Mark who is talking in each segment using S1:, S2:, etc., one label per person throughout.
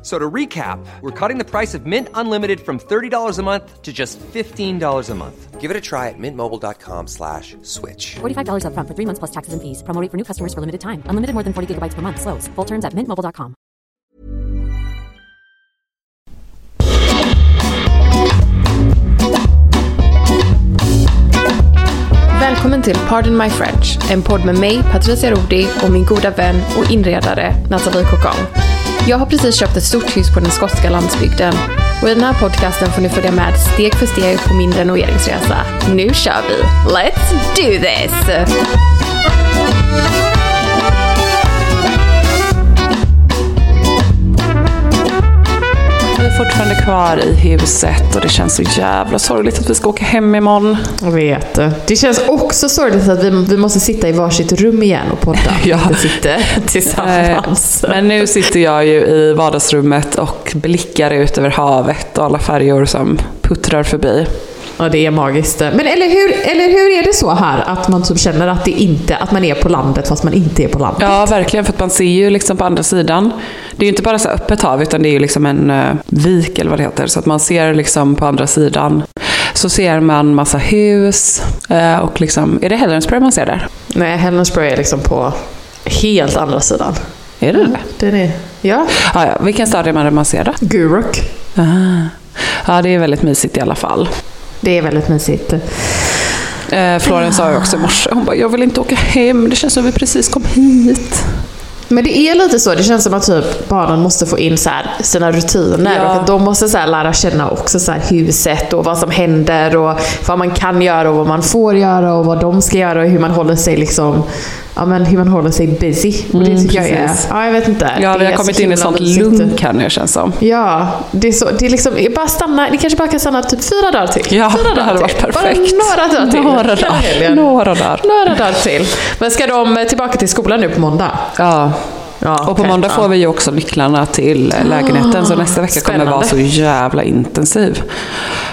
S1: F- So to recap, we're cutting the price of Mint Unlimited from $30 a month to just $15 a month. Give it a try at mintmobile.com slash switch.
S2: $45 upfront for three months plus taxes and fees. Promo rate for new customers for limited time. Unlimited more than 40 gigabytes per month. Slows. Full terms at mintmobile.com.
S3: Välkommen till Pardon My French, en podd med mig, Patricia Rodi och min goda vän och inredare Nathalie Cocon. Jag har precis köpt ett stort hus på den skotska landsbygden och i den här podcasten får ni följa med steg för steg på min renoveringsresa. Nu kör vi! Let's do this!
S4: Vi är fortfarande kvar i huset och det känns så jävla sorgligt att vi ska åka hem imorgon.
S5: Jag vet. Det känns också sorgligt att vi, vi måste sitta i varsitt rum igen och podda.
S4: Ja.
S5: Inte sitta tillsammans.
S4: Eh, Men nu sitter jag ju i vardagsrummet och blickar ut över havet och alla färjor som puttrar förbi.
S5: Ja, det är magiskt. Men eller hur, eller hur är det så här att man typ känner att, det inte, att man är på landet fast man inte är på landet?
S4: Ja, verkligen. För att man ser ju liksom på andra sidan. Det är ju inte bara så öppet hav, utan det är ju liksom en uh, vik eller vad det heter. Så att man ser liksom på andra sidan. Så ser man massa hus. eh, och liksom, är det Helensburg man ser där?
S5: Nej, Helensburg är liksom på helt andra sidan.
S4: Är det det?
S5: Det är det. Ja.
S4: Ja, ja. Vilken stad är man man ser då?
S5: Guruk.
S4: Ah. Ja, det är väldigt mysigt i alla fall.
S5: Det är väldigt mysigt.
S4: Eh, Florence sa ju också i morse, hon bara, jag vill inte åka hem, det känns som vi precis kom hit.
S5: Men det är lite så, det känns som att typ barnen måste få in så här sina rutiner
S4: Ja.
S5: och att de måste så här lära känna också så här huset och vad som händer och vad man kan göra och vad man får göra och vad de ska göra och hur man håller sig liksom, ja men hur man håller sig busy. Och det
S4: Mm,
S5: tycker jag är, ja jag vet inte.
S4: Ja, vi har kommit in i sånt lunk här nu känns som.
S5: Ja, det är så, det är liksom, bara stanna, ni kanske bara kan stanna typ fyra dagar till.
S4: Ja,
S5: fyra
S4: det hade
S5: till.
S4: varit perfekt.
S5: Bara några dagar till.
S4: Några dagar. Några dagar.
S5: Några dagar till. Men ska de eh, tillbaka till skolan nu på måndag?
S4: Ja.
S5: Ja,
S4: Och på
S5: okej.
S4: måndag får vi ju också nycklarna till eh, lägenheten, så nästa vecka kommer
S5: spännande.
S4: vara så jävla intensiv.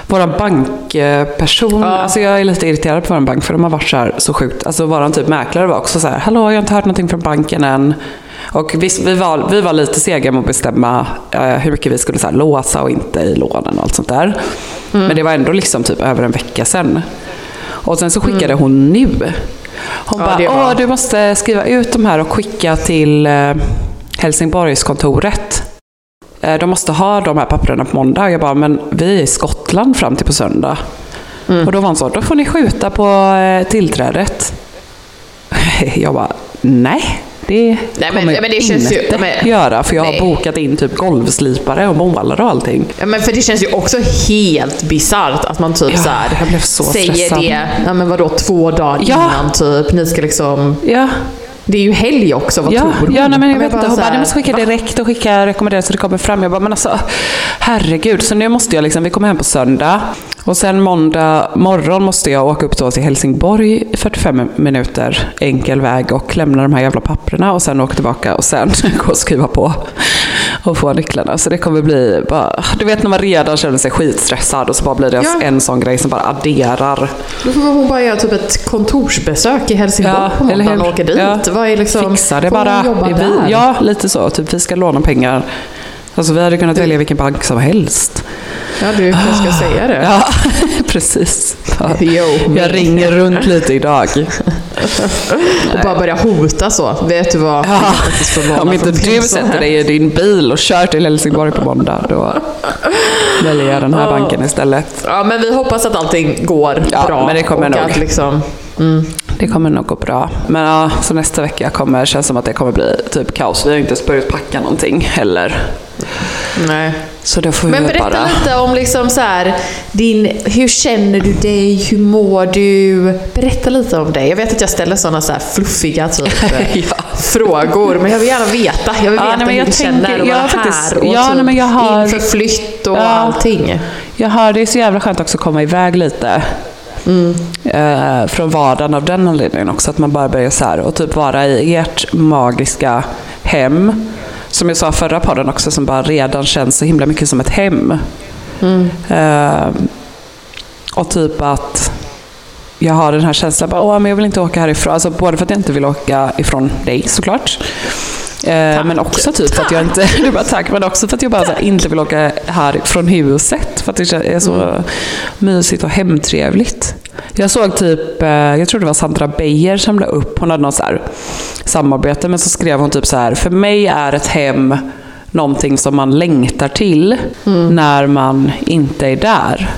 S4: Vår bankperson, alltså jag är lite irriterad på vår bank för de har varit så här så sjukt. Alltså vår typ mäklare var också så här, hallå jag har inte hört någonting från banken än. Och visst, vi, var, vi var lite sega med att bestämma eh, hur mycket vi skulle så här, låsa och inte i lånen och allt sånt där. Men det var ändå liksom typ över en vecka sedan. Och sen så skickade hon nu. Hon
S5: Ja,
S4: bara,
S5: var-
S4: du måste skriva ut de här och skicka till eh, Helsingborgskontoret. Eh, de måste ha de här papperna på måndag. Jag bara, men vi är i Skottland fram till på söndag. Och då var hon så, då får ni skjuta på eh, tillträdet. Jag bara, nej. Det
S5: men-
S4: kommer
S5: ja, men det
S4: jag
S5: känns ju-
S4: inte
S5: men-
S4: göra. För jag har
S5: nej.
S4: bokat in typ golvslipare och målare och allting.
S5: Ja, men för det känns ju också helt bisarrt att man typ
S4: Ja,
S5: så här
S4: så
S5: säger
S4: stressad.
S5: det, ja men vadå, två dagar
S4: Ja.
S5: innan typ. Ni ska liksom,
S4: Ja,
S5: det är ju helg också, vad
S4: Ja,
S5: tror hon?
S4: ja nej, men jag
S5: Ja,
S4: vet inte. Hon bara, ni måste skicka direkt och skicka rekommenderat så det kommer fram. Jag bara, men alltså herregud. Så nu måste jag liksom, vi kommer hem på söndag. Och sen måndag morgon måste jag åka upp till Helsingborg i 45 minuter enkel väg och lämna de här jävla papperna och sen åka tillbaka och sen gå och skriva på. Och få nycklarna. Så det kommer bli bara, du vet när man redan känner sig skitstressad och så bara blir det
S5: Ja.
S4: en sån grej som bara adderar.
S5: Då får hon bara göra typ ett kontorsbesök i Helsingborg
S4: Ja,
S5: på måndagen och åka dit.
S4: Ja.
S5: Vad är liksom,
S4: Fixa det bara.
S5: Jobba
S4: Vi, ja, lite så. Typ vi ska låna pengar. Alltså vi hade kunnat välja vilken bank som helst.
S5: ja, du kanske ska säga det.
S4: Ja, precis.
S5: Men-
S4: Jag ringer runt lite idag.
S5: Och bara börja hota så. Vet du vad?
S4: Ja. Om inte du sätter dig i din bil och kör till Helsingborg på måndag, då väljer jag den här banken istället.
S5: Ja, men vi hoppas att allting går
S4: Ja,
S5: bra.
S4: men det kommer nog.
S5: Att liksom,
S4: Det kommer nog gå bra. Men ja, så nästa vecka kommer, känns som att det kommer bli typ kaos. Vi har inte ens börjat packa någonting heller.
S5: nej.
S4: Så då får
S5: Men berätta
S4: bara...
S5: lite om liksom så här, din, hur känner du dig, hur mår du? Berätta lite om dig. Jag vet att jag ställer sådana så här fluffiga typ, eh,
S4: Ja.
S5: frågor, men jag vill gärna veta. Jag vill
S4: Ja,
S5: veta
S4: nej,
S5: hur
S4: jag
S5: du känner
S4: tänker-
S5: att
S4: jag
S5: vara
S4: har faktiskt-
S5: här och
S4: ja,
S5: typ
S4: nej, jag har-
S5: inför flytt och
S4: Ja.
S5: allting.
S4: Jag hör det är så jävla skönt också att komma iväg lite. Eh, från vardagen av den anledningen också. Att man bara börjar så här och typ vara i ert magiska hem. Som jag sa förra podden också, som bara redan känns så himla mycket som ett hem. Eh, och typ att jag har den här känslan, bara, Åh, men jag vill inte åka härifrån. Alltså, både för att jag inte vill åka ifrån dig såklart. Eh, men också typ för att jag inte, du bara tack, men också för att jag bara här, inte vill åka här från huset. För att det är så mysigt och hemtrevligt. Jag såg typ, eh, jag tror det var Sandra Beijer som la upp, hon hade något så här samarbete, men så skrev hon typ så här, för mig är ett hem någonting som man längtar till när man inte är där.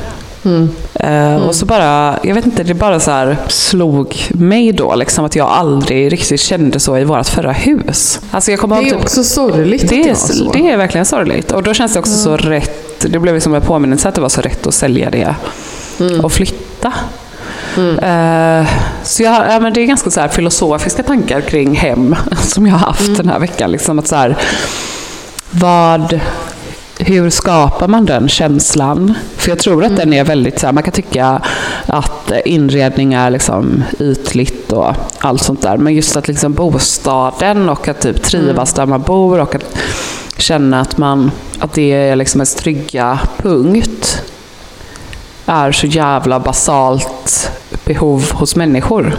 S4: Eh, Och så bara, jag vet inte, det bara så slog mig då liksom att jag aldrig riktigt kände så i vårt förra hus. Alltså jag kommer
S5: Det är
S4: typ,
S5: också sorgligt
S4: det, är,
S5: så.
S4: det är verkligen sorgligt. Och då känns det också så rätt, det blev liksom en påminnelse att det var så rätt att sälja det och flytta. Eh, så jag, ja, men det är ganska så här filosofiska tankar kring hem som jag har haft den här veckan. Liksom att så här, vad, hur skapar man den känslan? För jag tror att den är väldigt så här, man kan tycka att inredning är liksom ytligt och allt sånt där. Men just att liksom bostaden och att typ trivas där man bor och att känna att, man, att det är liksom ens trygga punkt är så jävla basalt behov hos människor.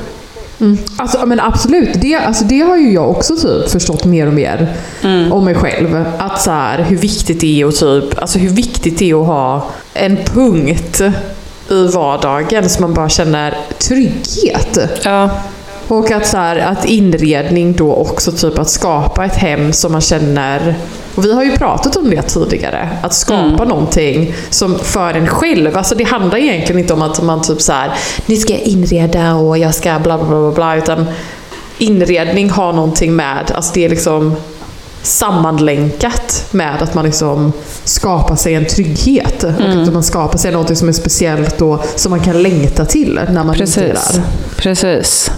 S5: Alltså, ja, men absolut, det, alltså, det har ju jag också typ förstått mer och mer om mig själv. Att så här, hur viktigt det är att typ, alltså hur viktigt det är att ha en punkt i vardagen som man bara känner trygghet.
S4: Ja,
S5: Och att, så här, att inredning då också typ att skapa ett hem som man känner och vi har ju pratat om det tidigare, att skapa någonting som för en själv, alltså det handlar egentligen inte om att man typ så här, nu ska jag inreda och jag ska bla bla bla bla, utan inredning har någonting med, alltså det är liksom sammanlänkat med att man liksom skapar sig en trygghet. Och att man skapar sig något som är speciellt och som man kan längta till när man
S4: Precis.
S5: där.
S4: Precis.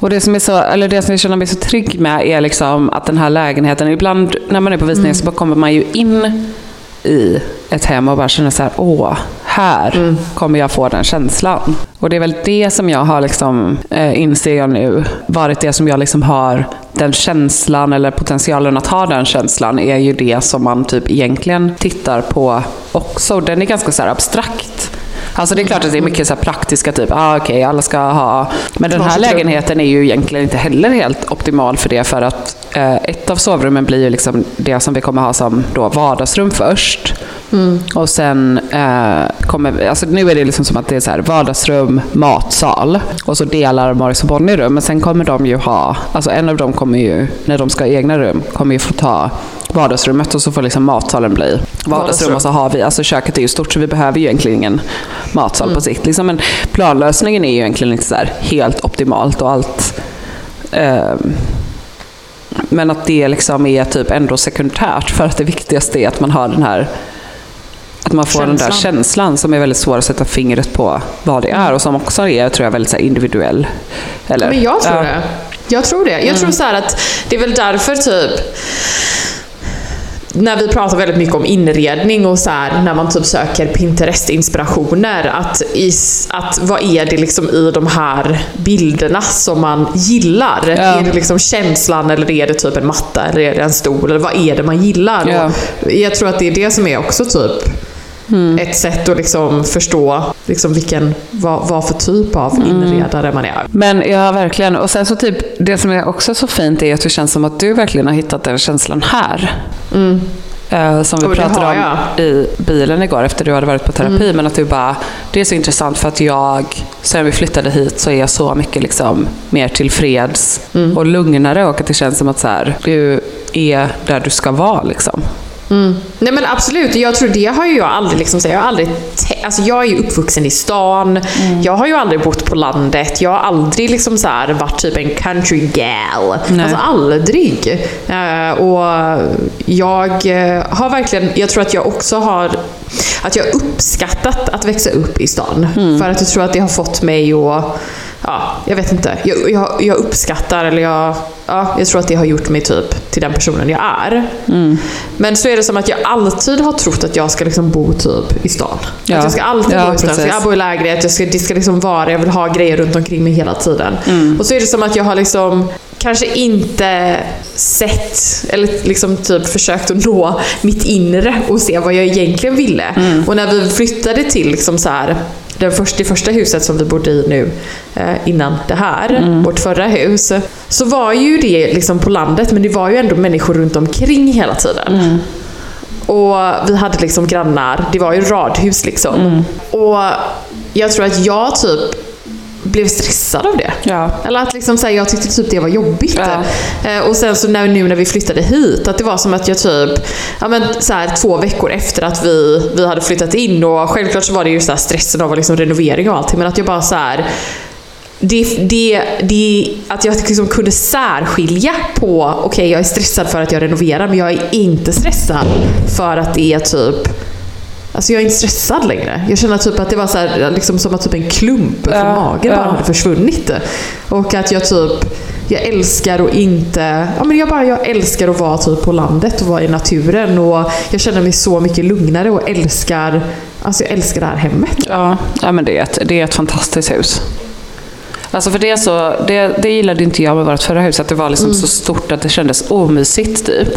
S4: Och det som, är så, eller det som jag känner mig så trygg med är liksom att den här lägenheten, ibland när man är på visning så bara kommer man ju in i ett hem och bara känner så här, åh, här kommer jag få den känslan. Och det är väl det som jag har, liksom, eh, inser jag nu, varit det som jag liksom har den känslan eller potentialen att ha den känslan är ju det som man typ egentligen tittar på också. Den är ganska så här abstrakt. Alltså det är klart att det är mycket så här praktiska, typ, ah, okej, alla ska ha... Men den här lägenheten är ju egentligen inte heller helt optimal för det, för att eh, ett av sovrummen blir ju liksom det som vi kommer ha som då vardagsrum först. Och sen eh, kommer, alltså nu är det liksom som att det är så här vardagsrum, matsal och så delar Morris och Bonnie rum. Men sen kommer de ju ha, alltså en av dem kommer ju, när de ska ha egna rum, kommer ju få ta vardagsrummet och så får liksom matsalen bli vardagsrum. Och så har vi, alltså köket är ju stort så vi behöver ju egentligen ingen matsal på sikt. Liksom, men planlösningen är ju egentligen inte så här helt optimalt och allt. ehm, men att det liksom är typ ändå sekundärt för att det viktigaste är att man har den här att man får den där
S5: Känslan.
S4: känslan som är väldigt svår att sätta fingret på vad det är och som också är tror jag, väldigt så individuell. Eller?
S5: Men jag tror
S4: Ja.
S5: det. Jag tror det. Jag tror så här att det är väl därför typ när vi pratar väldigt mycket om inredning och så här, när man typ söker Pinterest-inspirationer, att, att vad är det liksom i de här bilderna som man gillar?
S4: Ja.
S5: Är det liksom känslan eller är det typ en matta eller är det en stol eller vad är det man gillar?
S4: Ja.
S5: Jag tror att det är det som är också typ ett sätt att liksom förstå liksom vilken, vad, vad för typ av inredare man är.
S4: Men ja, verkligen. Och sen så typ, det som är också så fint är att det känns som att du verkligen har hittat den känslan här. Eh, som vi
S5: det
S4: pratade om
S5: jag.
S4: i bilen igår efter du hade varit på terapi. Men att du bara, det är så intressant för att jag, sen vi flyttade hit så är jag så mycket liksom mer tillfreds och lugnare och att det känns som att så här, du är där du ska vara liksom.
S5: Nej men absolut, jag tror det har ju jag aldrig liksom, jag har aldrig, alltså jag är ju uppvuxen i stan, jag har ju aldrig bott på landet, jag har aldrig liksom så här varit typ en country gal.
S4: Nej.
S5: Alltså aldrig. Eh, och jag eh, har verkligen, jag tror att jag också har, att jag uppskattat att växa upp i stan. För att jag tror att det har fått mig att Ja, jag vet inte. Jag, jag, jag uppskattar, eller jag, ja, jag tror att det har gjort mig typ till den personen jag är. Men så är det som att jag alltid har trott att jag ska liksom bo typ i stan.
S4: Ja.
S5: Att jag ska alltid
S4: Ja,
S5: bo i stan.
S4: precis.
S5: Jag bor i lägenhet, jag ska, det ska liksom vara, jag vill ha grejer runt omkring mig hela tiden.
S4: Mm.
S5: Och så är det som att jag har liksom kanske inte sett, eller liksom typ försökt att nå mitt inre och se vad jag egentligen ville.
S4: Mm.
S5: Och när vi flyttade till liksom så här, den första, det första huset som vi bodde i nu eh, innan det här,
S4: Mm.
S5: vårt förra hus, så var ju det liksom på landet men det var ju ändå människor runt omkring hela tiden.
S4: Mm.
S5: Och vi hade liksom grannar, det var ju radhus liksom.
S4: Mm.
S5: Och jag tror att jag typ blev stressad av det.
S4: Ja.
S5: Eller att liksom så här, jag tyckte typ det var jobbigt.
S4: Ja.
S5: Eh, och sen så när, nu när vi flyttade hit, att det var som att jag typ, ja men så här, två veckor efter att vi, vi hade flyttat in och självklart så var det ju så här stressen av liksom renovering och allting men att jag bara så här det, det, det, att jag liksom kunde särskilja på, okej jag är stressad för att jag renoverar men jag är inte stressad för att det är typ Alltså jag är inte stressad längre. Jag känner typ att det var så här, liksom som att typ en klump från magen bara hade försvunnit. Och att jag typ, jag älskar att inte, ja men jag bara, jag älskar att vara typ på landet och vara i naturen och jag känner mig så mycket lugnare och älskar, alltså jag älskar det här hemmet.
S4: Ja, ja men det är, ett, det är ett fantastiskt hus. Alltså för det, så, det, det gillade inte jag med vårt förra hus, att det var liksom så stort att det kändes omysigt typ.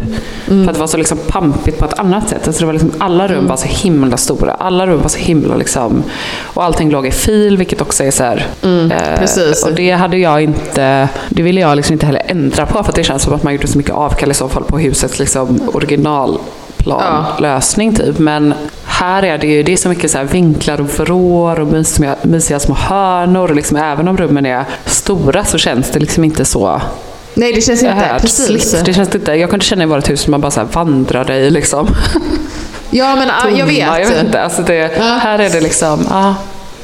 S4: För att det var så liksom pampigt på ett annat sätt. Alltså det var liksom, alla rum var så himla stora, alla rum var så himla liksom... Och allting låg i fil, vilket också är så här... eh,
S5: precis.
S4: Och det hade jag inte... Det ville jag liksom inte heller ändra på, för det känns som att man gjorde så mycket avkall i så fall på husets liksom originalplanlösning typ. Men här är det ju det är så mycket så vinklar och vrår och mysiga, mysiga små hörnor. Och liksom, även om rummen är stora så känns det liksom inte så
S5: Nej det känns inte,
S4: här,
S5: precis.
S4: Det känns inte, jag kunde känna i vårt hus som man bara så här vandrade i liksom.
S5: Ja men ah, jag vet.
S4: Tomma, Jag vet inte, alltså det, här är det liksom, ja.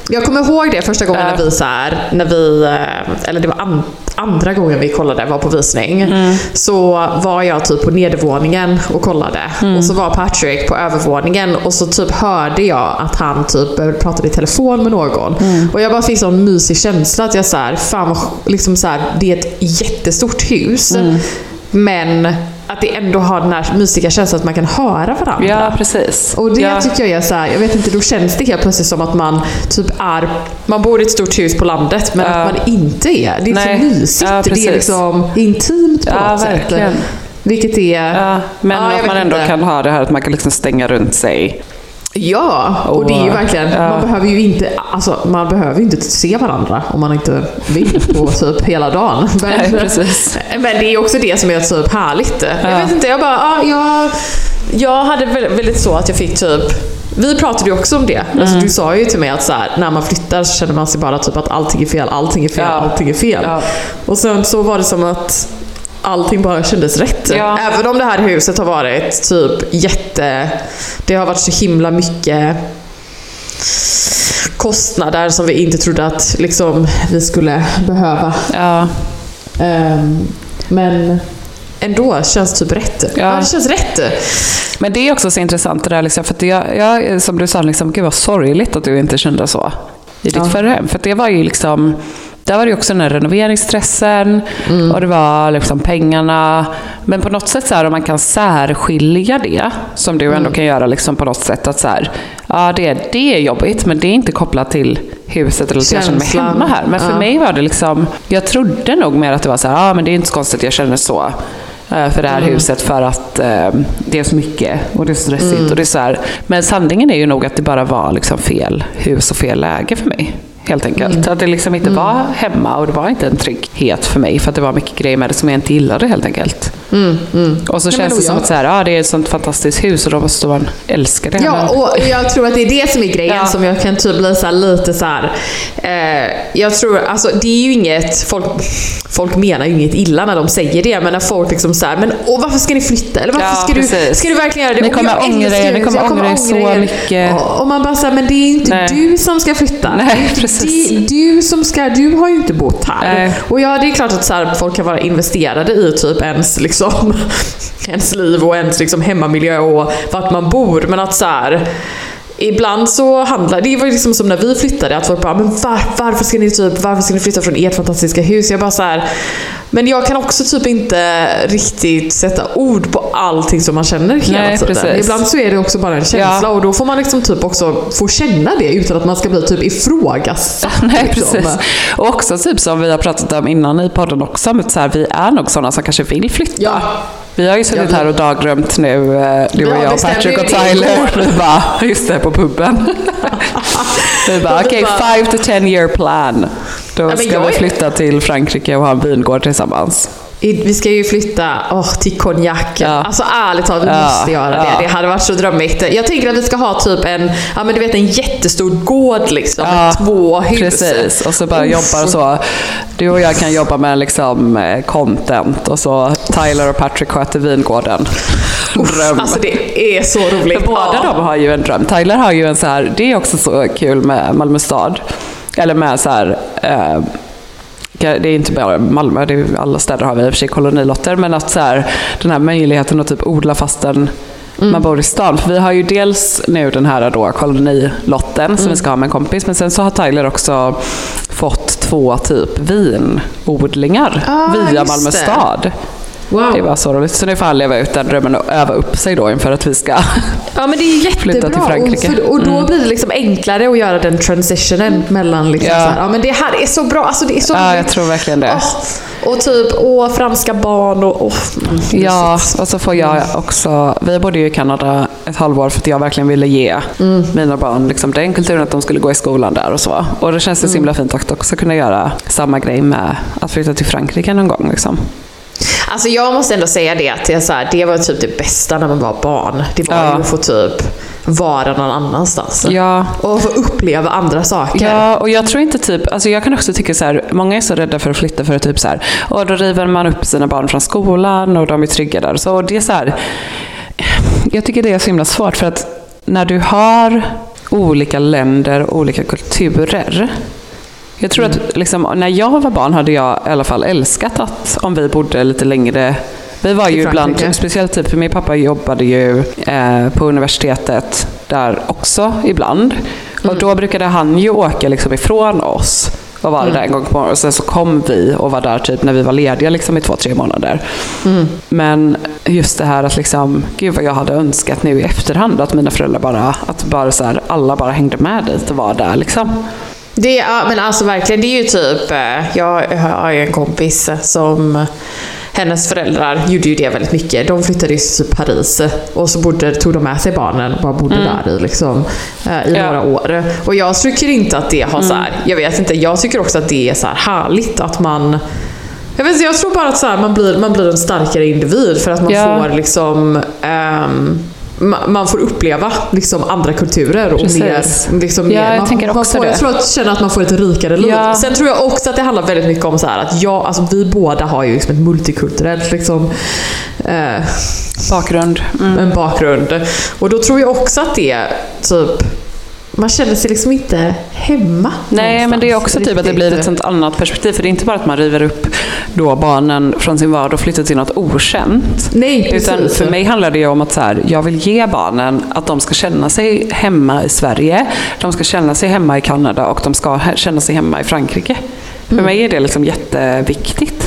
S5: Jag kommer ihåg det första gången när vi så här, när vi, eh, eller det var an, andra gången vi kollade, var på visning.
S4: Mm.
S5: Så var jag typ på nedervåningen och kollade.
S4: Mm.
S5: Och så var Patrick på övervåningen och så typ hörde jag att han typ började prata i telefon med någon.
S4: Mm.
S5: Och jag bara fick sån mysig känsla att jag så här, fan liksom så här, det är ett jättestort hus.
S4: Mm.
S5: Men att det ändå har den här mysiga känslan att man kan höra varandra.
S4: ja, precis.
S5: Och det
S4: ja.
S5: tycker jag är så här, jag vet inte, då känns det helt plötsligt som att man typ är, man bor i ett stort hus på landet men
S4: Ja.
S5: att man inte är. Det är
S4: Nej.
S5: så mysigt,
S4: Ja,
S5: det är liksom intimt på
S4: Ja,
S5: något
S4: verkligen.
S5: sätt. Vilket är...
S4: Ja, men att man ändå
S5: inte.
S4: kan ha det här att man kan liksom stänga runt sig.
S5: Ja, och det är ju
S4: Och-
S5: verkligen, man behöver ju inte, alltså, man behöver inte se varandra om man inte vill på typ hela dagen. Men,
S4: Nej,
S5: men det är också det som är typ härligt. Jag
S4: Ja.
S5: vet inte, jag bara, ja, jag, jag hade väl- väldigt så att jag fick typ vi pratade ju också om det. Alltså,
S4: Mm.
S5: du sa ju till mig att så här, när man flyttar så känner man sig bara typ att allting är fel, allting är fel,
S4: Ja.
S5: allting är fel.
S4: Ja.
S5: Och sen så var det som att allting bara kändes rätt.
S4: Ja.
S5: Även om det här huset har varit typ jätte... Det har varit så himla mycket kostnader som vi inte trodde att liksom, vi skulle behöva.
S4: Ja,
S5: Ehm, men ändå känns typ rätt. Ja. det känns rätt.
S4: Men det är också så intressant det där, liksom, för att jag, jag, som du sa, liksom, gud vad sorgligt att du inte kände så i ditt
S5: Ja.
S4: förra hem. För det var ju liksom, där var det ju också den här renoveringsstressen
S5: Mm.
S4: och det var liksom pengarna. Men på något sätt så här, om man kan särskilja det, som du
S5: Mm.
S4: ändå kan göra liksom på något sätt, att så här, ja det, det är jobbigt men det är inte kopplat till huset eller att jag känner mig hemma här. Men för
S5: Ja.
S4: mig var det liksom, jag trodde nog mer att det var så här, ja men det är inte så konstigt att jag känner så eh, för det här huset för att eh, det är så mycket och det är så stressigt. Och det är så här. Men sanningen är ju nog att det bara var liksom fel hus och fel läge för mig. Helt enkelt. Att det liksom inte var hemma och det var inte en trygghet för mig för att det var mycket grejer med det som jag inte gillade helt enkelt. Och så
S5: Nej,
S4: känns det som att så här, ja, det är ett sånt fantastiskt hus och då måste man älska det.
S5: Ja,
S4: Men-
S5: och jag tror att det är det som är grejen
S4: Ja.
S5: som jag kan typ bli så lite så här. Eh, jag tror, alltså det är ju inget, folk, folk menar ju inget illa när de säger det, men när folk liksom så här, men åh, varför ska ni flytta? Eller varför
S4: Ja,
S5: ska, du, ska du verkligen göra det?
S4: Ni kommer ångra er, ni kommer ångra er så mycket.
S5: Och, och man bara säger men det är inte
S4: Nej.
S5: du som ska flytta.
S4: Nej, precis.
S5: Du, du som ska, du har ju inte bott här.
S4: Nej.
S5: Och ja, det är klart att så här, folk kan vara investerade i typ ens, liksom, ens liv och ens liksom, hemmamiljö och vart man bor. Men att så här, Ibland så handlar det var liksom som när vi flyttade att folk bara men var, varför ska ni typ varför ska ni flytta från ert fantastiska hus? Jag bara så här, men jag kan också typ inte riktigt sätta ord på allting som man känner hela
S4: Nej,
S5: tiden.
S4: precis.
S5: Ibland så är det också bara en känsla
S4: Ja.
S5: och då får man liksom typ också få känna det utan att man ska bli typ ifrågasatt.
S4: Nej,
S5: liksom.
S4: precis. Och också typ som vi har pratat om innan i podden också, med så här, vi är nog sådana som kanske vill flytta.
S5: Ja.
S4: Vi har ju suttit här och dagdrömt nu, eh, du och jag Patrick och Tyler. Vi bara, just det, på puben. vi bara, okej,
S5: bara-
S4: five to ten year plan. Då
S5: men
S4: ska vi flytta till Frankrike och ha en vingård tillsammans.
S5: Vi ska ju flytta åh, till Cognac.
S4: Ja.
S5: Alltså ärligt talat, vi
S4: Ja,
S5: måste göra
S4: ja.
S5: det. Det hade varit så drömmigt. Jag tänker att vi ska ha typ en, ja men du vet en jättestor gård liksom.
S4: Ja,
S5: med två hus.
S4: Precis, och så bara
S5: Uff.
S4: jobbar så. Du och jag kan jobba med liksom eh, content och så Tyler och Patrick sköter vingården. Dröm.
S5: Alltså det är så roligt.
S4: För båda
S5: Ja.
S4: de har ju en dröm. Tyler har ju en så här, det är också så kul med Malmö stad. Eller med så här, eh, det är inte bara Malmö, det är, alla städer har vi i och för sig kolonilotter, men att så här, den här möjligheten att typ odla fastän man bor i stan. För vi har ju dels nu den här då kolonilotten som vi ska ha med en kompis, men sen så har Tyler också fått två typ vinodlingar
S5: Ah,
S4: via Malmö stad.
S5: Wow.
S4: Det var så roligt. Så nu får han leva ut den drömmen och öva upp sig då inför att vi ska
S5: Ja men det är jättebra.
S4: Flytta till Frankrike.
S5: Och, för, och då blir det liksom enklare att göra den transitionen mellan liksom
S4: Ja.
S5: här, ja men det här är så bra. Alltså det är så
S4: Ja, jag tror verkligen det.
S5: Åh, och typ, åh franska barn och mm,
S4: Ja, och så får jag också, vi bodde ju i Kanada ett halvår för att jag verkligen ville ge mina barn liksom, den kulturen att de skulle gå i skolan där och så. Och det känns det så himla fint att också kunna göra samma grej med att flytta till Frankrike någon gång. Liksom.
S5: Alltså jag måste ändå säga det att det, så här, det var typ det bästa när man var barn. Det var
S4: Ja.
S5: att få typ vara någon annanstans.
S4: Ja.
S5: Och få uppleva andra saker.
S4: Ja, och jag tror inte typ, alltså jag kan också tycka så här, många är så rädda för att flytta för att typ så här, och då river man upp sina barn från skolan och de är trygga där. Så det är så här, jag tycker det är så himla svårt för att när du har olika länder och olika kulturer. Jag tror att liksom, när jag var barn hade jag i alla fall älskat att om vi bodde lite längre vi var ju ibland, speciellt typ för min pappa jobbade ju eh, på universitetet där också ibland. Och då brukade han ju åka liksom ifrån oss och vara där en gång på morgonen. Och sen så kom vi och var där typ när vi var lediga liksom i två, tre månader. Men just det här att liksom, gud vad jag hade önskat nu i efterhand att mina föräldrar bara, att bara så här, alla bara hängde med dit och var där liksom.
S5: Det, ja, men alltså verkligen, det är ju typ, eh, jag har ju en kompis som hennes föräldrar gjorde ju det väldigt mycket. De flyttade ju till Paris och så bodde, tog de med sig barnen och bara bodde där i, liksom, eh, i
S4: Ja.
S5: några år. Och jag tycker inte att det har så här, jag vet inte, jag tycker också att det är så här härligt att man jag, vet, inte, jag tror bara att så här, man, blir, man blir en starkare individ för att man
S4: Ja.
S5: får liksom ma- man får uppleva liksom andra kulturer och
S4: Precis.
S5: mer, liksom
S4: Ja,
S5: mer.
S4: jag
S5: man,
S4: tänker
S5: man får,
S4: det.
S5: Jag tror att känna att man får ett rikare liv.
S4: Ja.
S5: Sen tror jag också att det handlar väldigt mycket om så här att jag, alltså vi båda har ju liksom ett multikulturellt liksom, eh,
S4: Bakgrund. Mm.
S5: en bakgrund. Och då tror jag också att det typ man känner sig liksom inte hemma.
S4: Nej, men det är också typ att det blir ett sånt annat perspektiv. För det är inte bara att man river upp då barnen från sin vardag och flyttar till något okänt.
S5: Nej,
S4: Utan
S5: precis.
S4: för mig handlar det ju om att så här, jag vill ge barnen att de ska känna sig hemma i Sverige, de ska känna sig hemma i Kanada och de ska känna sig hemma i Frankrike. För mig är det liksom jätteviktigt.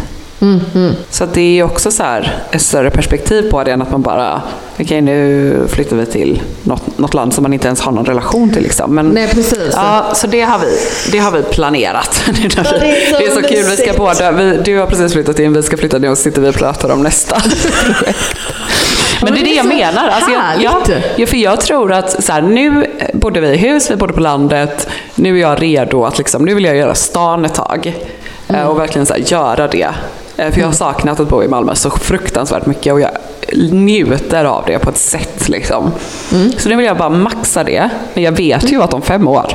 S4: Så att det är ju också så här ett större perspektiv på det än att man bara, okej nu flyttar vi till något, något land som man inte ens har någon relation till. Liksom. Men,
S5: Nej, precis.
S4: Ja, så det har vi, det har vi planerat. det, är
S5: det är så
S4: det är så kul, vi ska båda, vi, du har precis flyttat in, vi ska flytta ner och så sitter vi och pratar om nästa projekt. Men det är det jag menar. Alltså jag, ja,
S5: härligt.
S4: ja, för jag tror att så här, nu bodde vi i hus, vi bodde på landet. Nu är jag redo att liksom, nu vill jag göra stan ett tag. eh, Och verkligen så här, göra det. Eh, För jag har saknat att bo i Malmö så fruktansvärt mycket och jag njuter av det på ett sätt. Liksom. Så nu vill jag bara maxa det. Men jag vet ju att om fem år,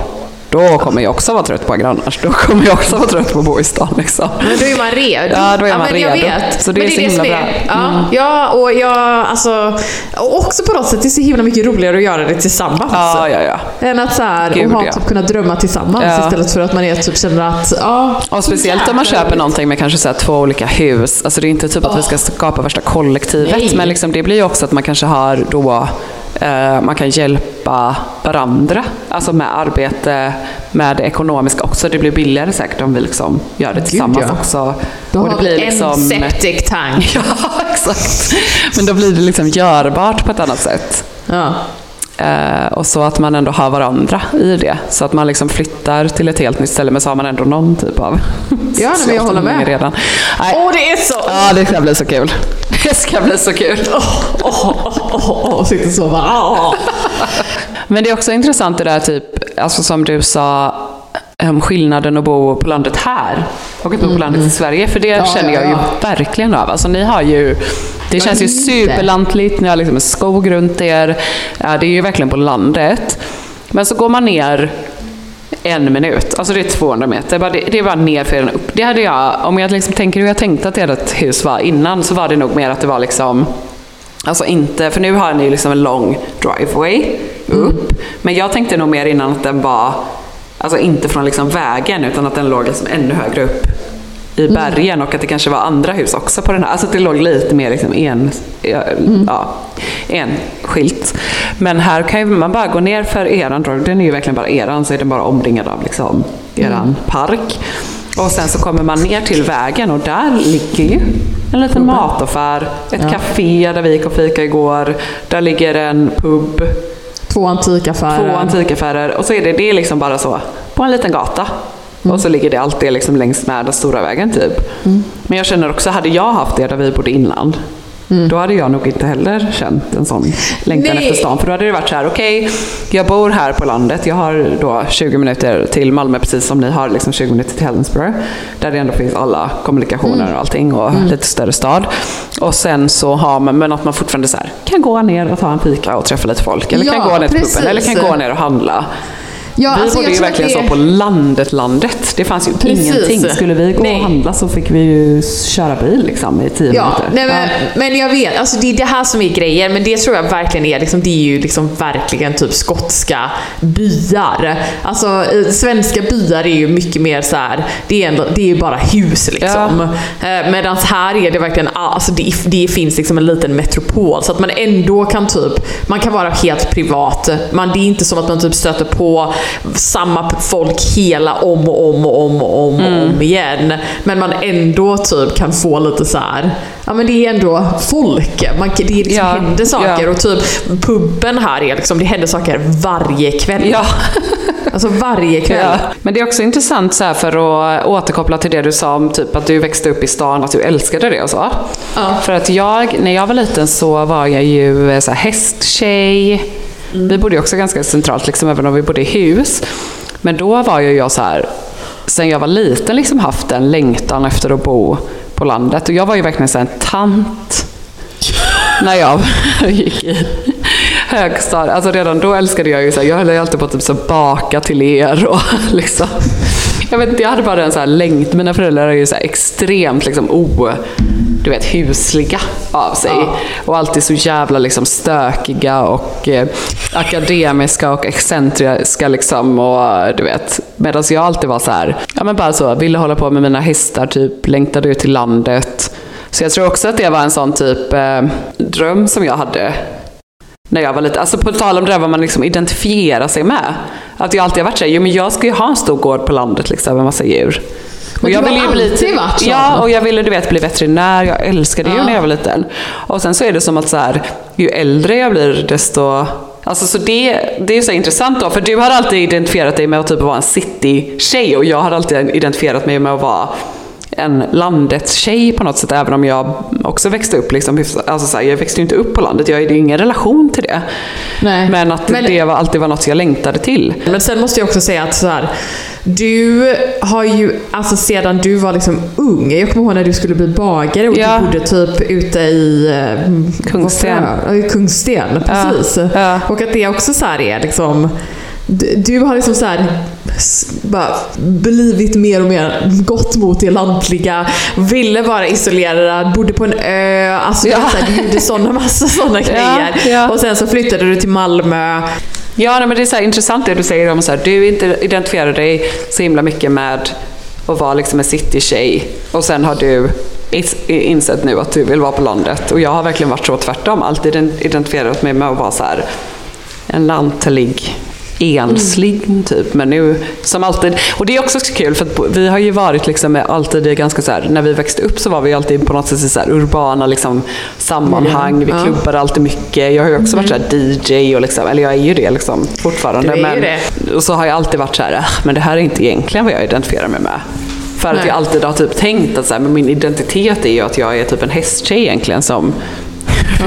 S4: då kommer jag också vara trött på grannar. Då kommer jag också vara trött på att bo i stan. Liksom.
S5: Men då är man redo.
S4: Ja, då är man
S5: men jag
S4: redo.
S5: vet.
S4: Så det
S5: men
S4: är så
S5: det
S4: himla
S5: som
S4: bra. Mm.
S5: Ja, ja, och jag, alltså, och också på något sätt, det är så himla mycket roligare att göra det tillsammans.
S4: Ja, ja, ja.
S5: Än att så här,
S4: Gud,
S5: och ha,
S4: ja.
S5: typ, kunna drömma tillsammans
S4: Ja.
S5: istället för att man är, typ, känner att, ja.
S4: Och speciellt om man köper
S5: roligt.
S4: någonting med kanske så här två olika hus. Alltså det är inte typ att vi ska skapa värsta kollektivet.
S5: Nej.
S4: Men liksom det blir ju också att man kanske har då man kan hjälpa varandra. Alltså med arbete, med det ekonomiska också. Det blir billigare säkert om vi liksom gör det tillsammans
S5: ja.
S4: också.
S5: Då
S4: Och det
S5: har
S4: blir
S5: vi
S4: liksom...
S5: en septic tank.
S4: Ja, exakt. Men då blir det liksom görbart på ett annat sätt.
S5: Ja.
S4: Eh, och så att man ändå har varandra i det. Så att man liksom flyttar till ett helt nytt ställe men så har man ändå någon typ av
S5: Ja, men jag håller med.
S4: Redan.
S5: Åh, det är så...
S4: Ja, det ska bli så kul. Det ska bli så kul.
S5: Åh, åh, åh, åh, åh, sitter så bara... åh.
S4: Men det är också intressant det där typ, alltså som du sa, um, skillnaden att bo på landet här och att bo på landet i Sverige. För det
S5: Mm, Ja,
S4: känner
S5: ja,
S4: jag ju
S5: ja.
S4: verkligen av. Alltså ni har ju, det känns ju superlantligt, ni har liksom en skog runt er. Ja, det är ju verkligen på landet. Men så går man ner en minut, alltså det är 200 meter, det, är bara ner för en upp. Det hade jag, om jag liksom tänker hur jag tänkte att ert hus var innan så var det nog mer att det var liksom Alltså inte, för nu har ni liksom en lång driveway upp. Men jag tänkte nog mer innan att den var, alltså inte från liksom vägen utan att den låg liksom ännu högre upp i bergen och att det kanske var andra hus också på den här. Alltså att det låg lite mer liksom en, ja, ja, enskilt. Men här kan ju man bara gå ner för eran driveway, den är ju verkligen bara eran, så är den bara omringad av liksom eran park. Och sen så kommer man ner till vägen och där ligger ju en liten mataffär, ett café där vi gick och fika igår. Där ligger en pub,
S5: Två antikaffärer.
S4: två antikaffärer och så är det, det är liksom bara så på en liten gata. Och så ligger det alltid liksom längs med den stora vägen typ. Men jag känner också, hade jag haft det där vi bodde inland, då hade jag nog inte heller känt en sån längtan
S5: Nej.
S4: efter stan. För då hade det varit så här, okej, jag bor här på landet, jag har då 20 minuter till Malmö precis som ni har liksom 20 minuter till Helensburgh. Där det ändå finns alla kommunikationer och allting och lite större stad. Och sen så har man, men att man fortfarande så här, kan gå ner och ta en fika och träffa lite folk. Eller kan
S5: Ja,
S4: gå ner till puben, eller kan gå ner och handla.
S5: Ja,
S4: vi
S5: alltså,
S4: bodde ju verkligen
S5: det-
S4: så på landet, landet. Det fanns ju
S5: Precis.
S4: ingenting. Skulle vi gå
S5: Nej.
S4: och handla så fick vi ju köra bil liksom i tio
S5: Ja,
S4: minuter.
S5: nej, men, men jag vet, alltså det är det här som är grejen, men det tror jag verkligen är, liksom, det är ju liksom verkligen typ skotska byar. Alltså svenska byar är ju mycket mer så här, det är, ändå, det är ju bara hus liksom. Eh, Medan här är det verkligen, alltså det, det finns liksom en liten metropol så att man ändå kan typ, man kan vara helt privat. Man, det är inte som att man typ stöter på samma folk hela om och om och om och om, och om igen. Men man ändå typ kan få lite så här. ja men det är ändå folk. Man, det är liksom
S4: Ja,
S5: händer saker
S4: ja.
S5: och typ puben här är liksom, det händer saker varje kväll.
S4: Ja.
S5: Alltså varje kväll.
S4: Ja. Men det är också intressant så för att återkoppla till det du sa om typ att du växte upp i stan, att du älskade det och så.
S5: Ja.
S4: För att jag, när jag var liten så var jag ju så här hästtjej. Mm. Vi bodde ju också ganska centralt, liksom, även om vi bodde i hus. Men då var ju jag så här, sen jag var liten, liksom haft en längtan efter att bo på landet. Och jag var ju verkligen så här en tant när jag gick i högstadiet. Alltså redan då älskade jag ju så här, jag höll ju alltid på att typ så baka till er och liksom. Jag vet inte, jag hade bara en så här längt. Mina föräldrar är ju så extremt liksom o, du vet, husliga av sig. Och alltid så jävla liksom stökiga och eh, akademiska och excentriska liksom. Och du vet, medan jag alltid var så här, ja men bara så, ville hålla på med mina hästar, typ längtade ut till landet. Så jag tror också att det var en sån typ eh, dröm som jag hade när jag var lite, alltså på tal om det där vad man liksom identifierar sig med. Att jag alltid har varit såhär, jo men jag ska ju ha en stor gård på landet liksom med massa djur.
S5: Men
S4: jag ville ju
S5: alltid varit sån.
S4: Ja, och jag ville du vet bli veterinär. Jag älskade ju
S5: Ja.
S4: när jag var liten. Och sen så är det som att så här, ju äldre jag blir desto Alltså så det, det är så intressant då, för du har alltid identifierat dig med att typ vara en city-tjej och jag har alltid identifierat mig med att vara en landets tjej på något sätt, även om jag också växte upp liksom, alltså så här, jag växte ju inte upp på landet, jag hade ju ingen relation till det.
S5: Nej.
S4: Men att
S5: Men-
S4: det var, alltid var något jag längtade till.
S5: Men sen måste jag också säga att så här, du har ju, alltså sedan du var liksom ung, jag kommer ihåg när du skulle bli bagare och
S4: Ja.
S5: du bodde typ ute i eh,
S4: Kungsten.
S5: Ja, Kungsten, precis.
S4: Ja.
S5: Och att det också så här är liksom du har liksom så här, blivit mer och mer gått mot det lantliga, ville vara isolerad, bodde på en ö, alltså
S4: Ja.
S5: så här, du gjorde sådana massa sådana grejer.
S4: ja.
S5: Och sen så flyttade du till Malmö.
S4: Ja, nej, men det är så intressant det du säger om här, du inte identifierar dig så himla mycket med att vara liksom en city-tjej och sen har du insett nu att du vill vara på landet och jag har verkligen varit så tvärtom, alltid ident- identifierat mig med att vara så här en lantlig enslig typ, men nu som alltid, och det är också så kul för att vi har ju varit liksom alltid ganska så här, när vi växte upp så var vi alltid på något sätt i så urbana liksom sammanhang, vi
S5: Ja.
S4: klubbade alltid mycket, jag har ju också varit så här DJ och liksom, eller jag är ju det liksom fortfarande.
S5: Du är ju
S4: men, Och så har jag alltid varit så här, "Ah, men det här är inte egentligen vad jag identifierar mig med. För att
S5: Nej.
S4: jag alltid har typ tänkt att så här, men min identitet är ju att jag är typ en hästtjej egentligen som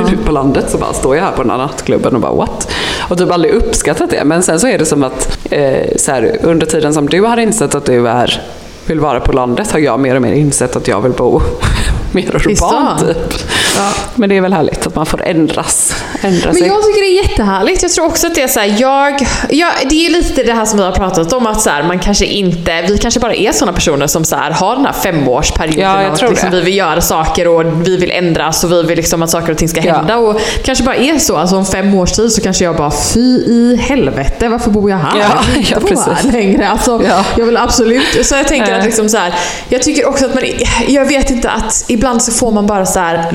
S4: ute på landet så bara står jag här på den här nattklubben och bara what? Och typ aldrig uppskattat det. Men sen så är det som att eh, så här, under tiden som du har insett att du är, vill vara på landet har jag mer och mer insett att jag vill bo mer urbant typ. Men det är väl härligt att man får ändras. ändra
S5: Men
S4: sig.
S5: jag tycker det är jättehärligt. Jag tror också att det är så här, jag, jag, det är lite det här som vi har pratat om att så här, man kanske inte, vi kanske bara är sådana personer som så här, har den här femårsperioden
S4: Ja, jag
S5: att
S4: tror
S5: liksom, vi vill göra saker och vi vill ändras och vi vill liksom att saker och ting ska
S4: Ja.
S5: hända. Och det kanske bara är så, alltså om fem års tid så kanske jag bara fy i helvete, varför bor jag här?
S4: Ja,
S5: jag vill inte
S4: ja,
S5: bo här längre. Alltså,
S4: Ja.
S5: Jag vill absolut, så jag tänker att
S4: Nej.
S5: liksom så här, jag tycker också att man, jag vet inte att ibland så får man bara så här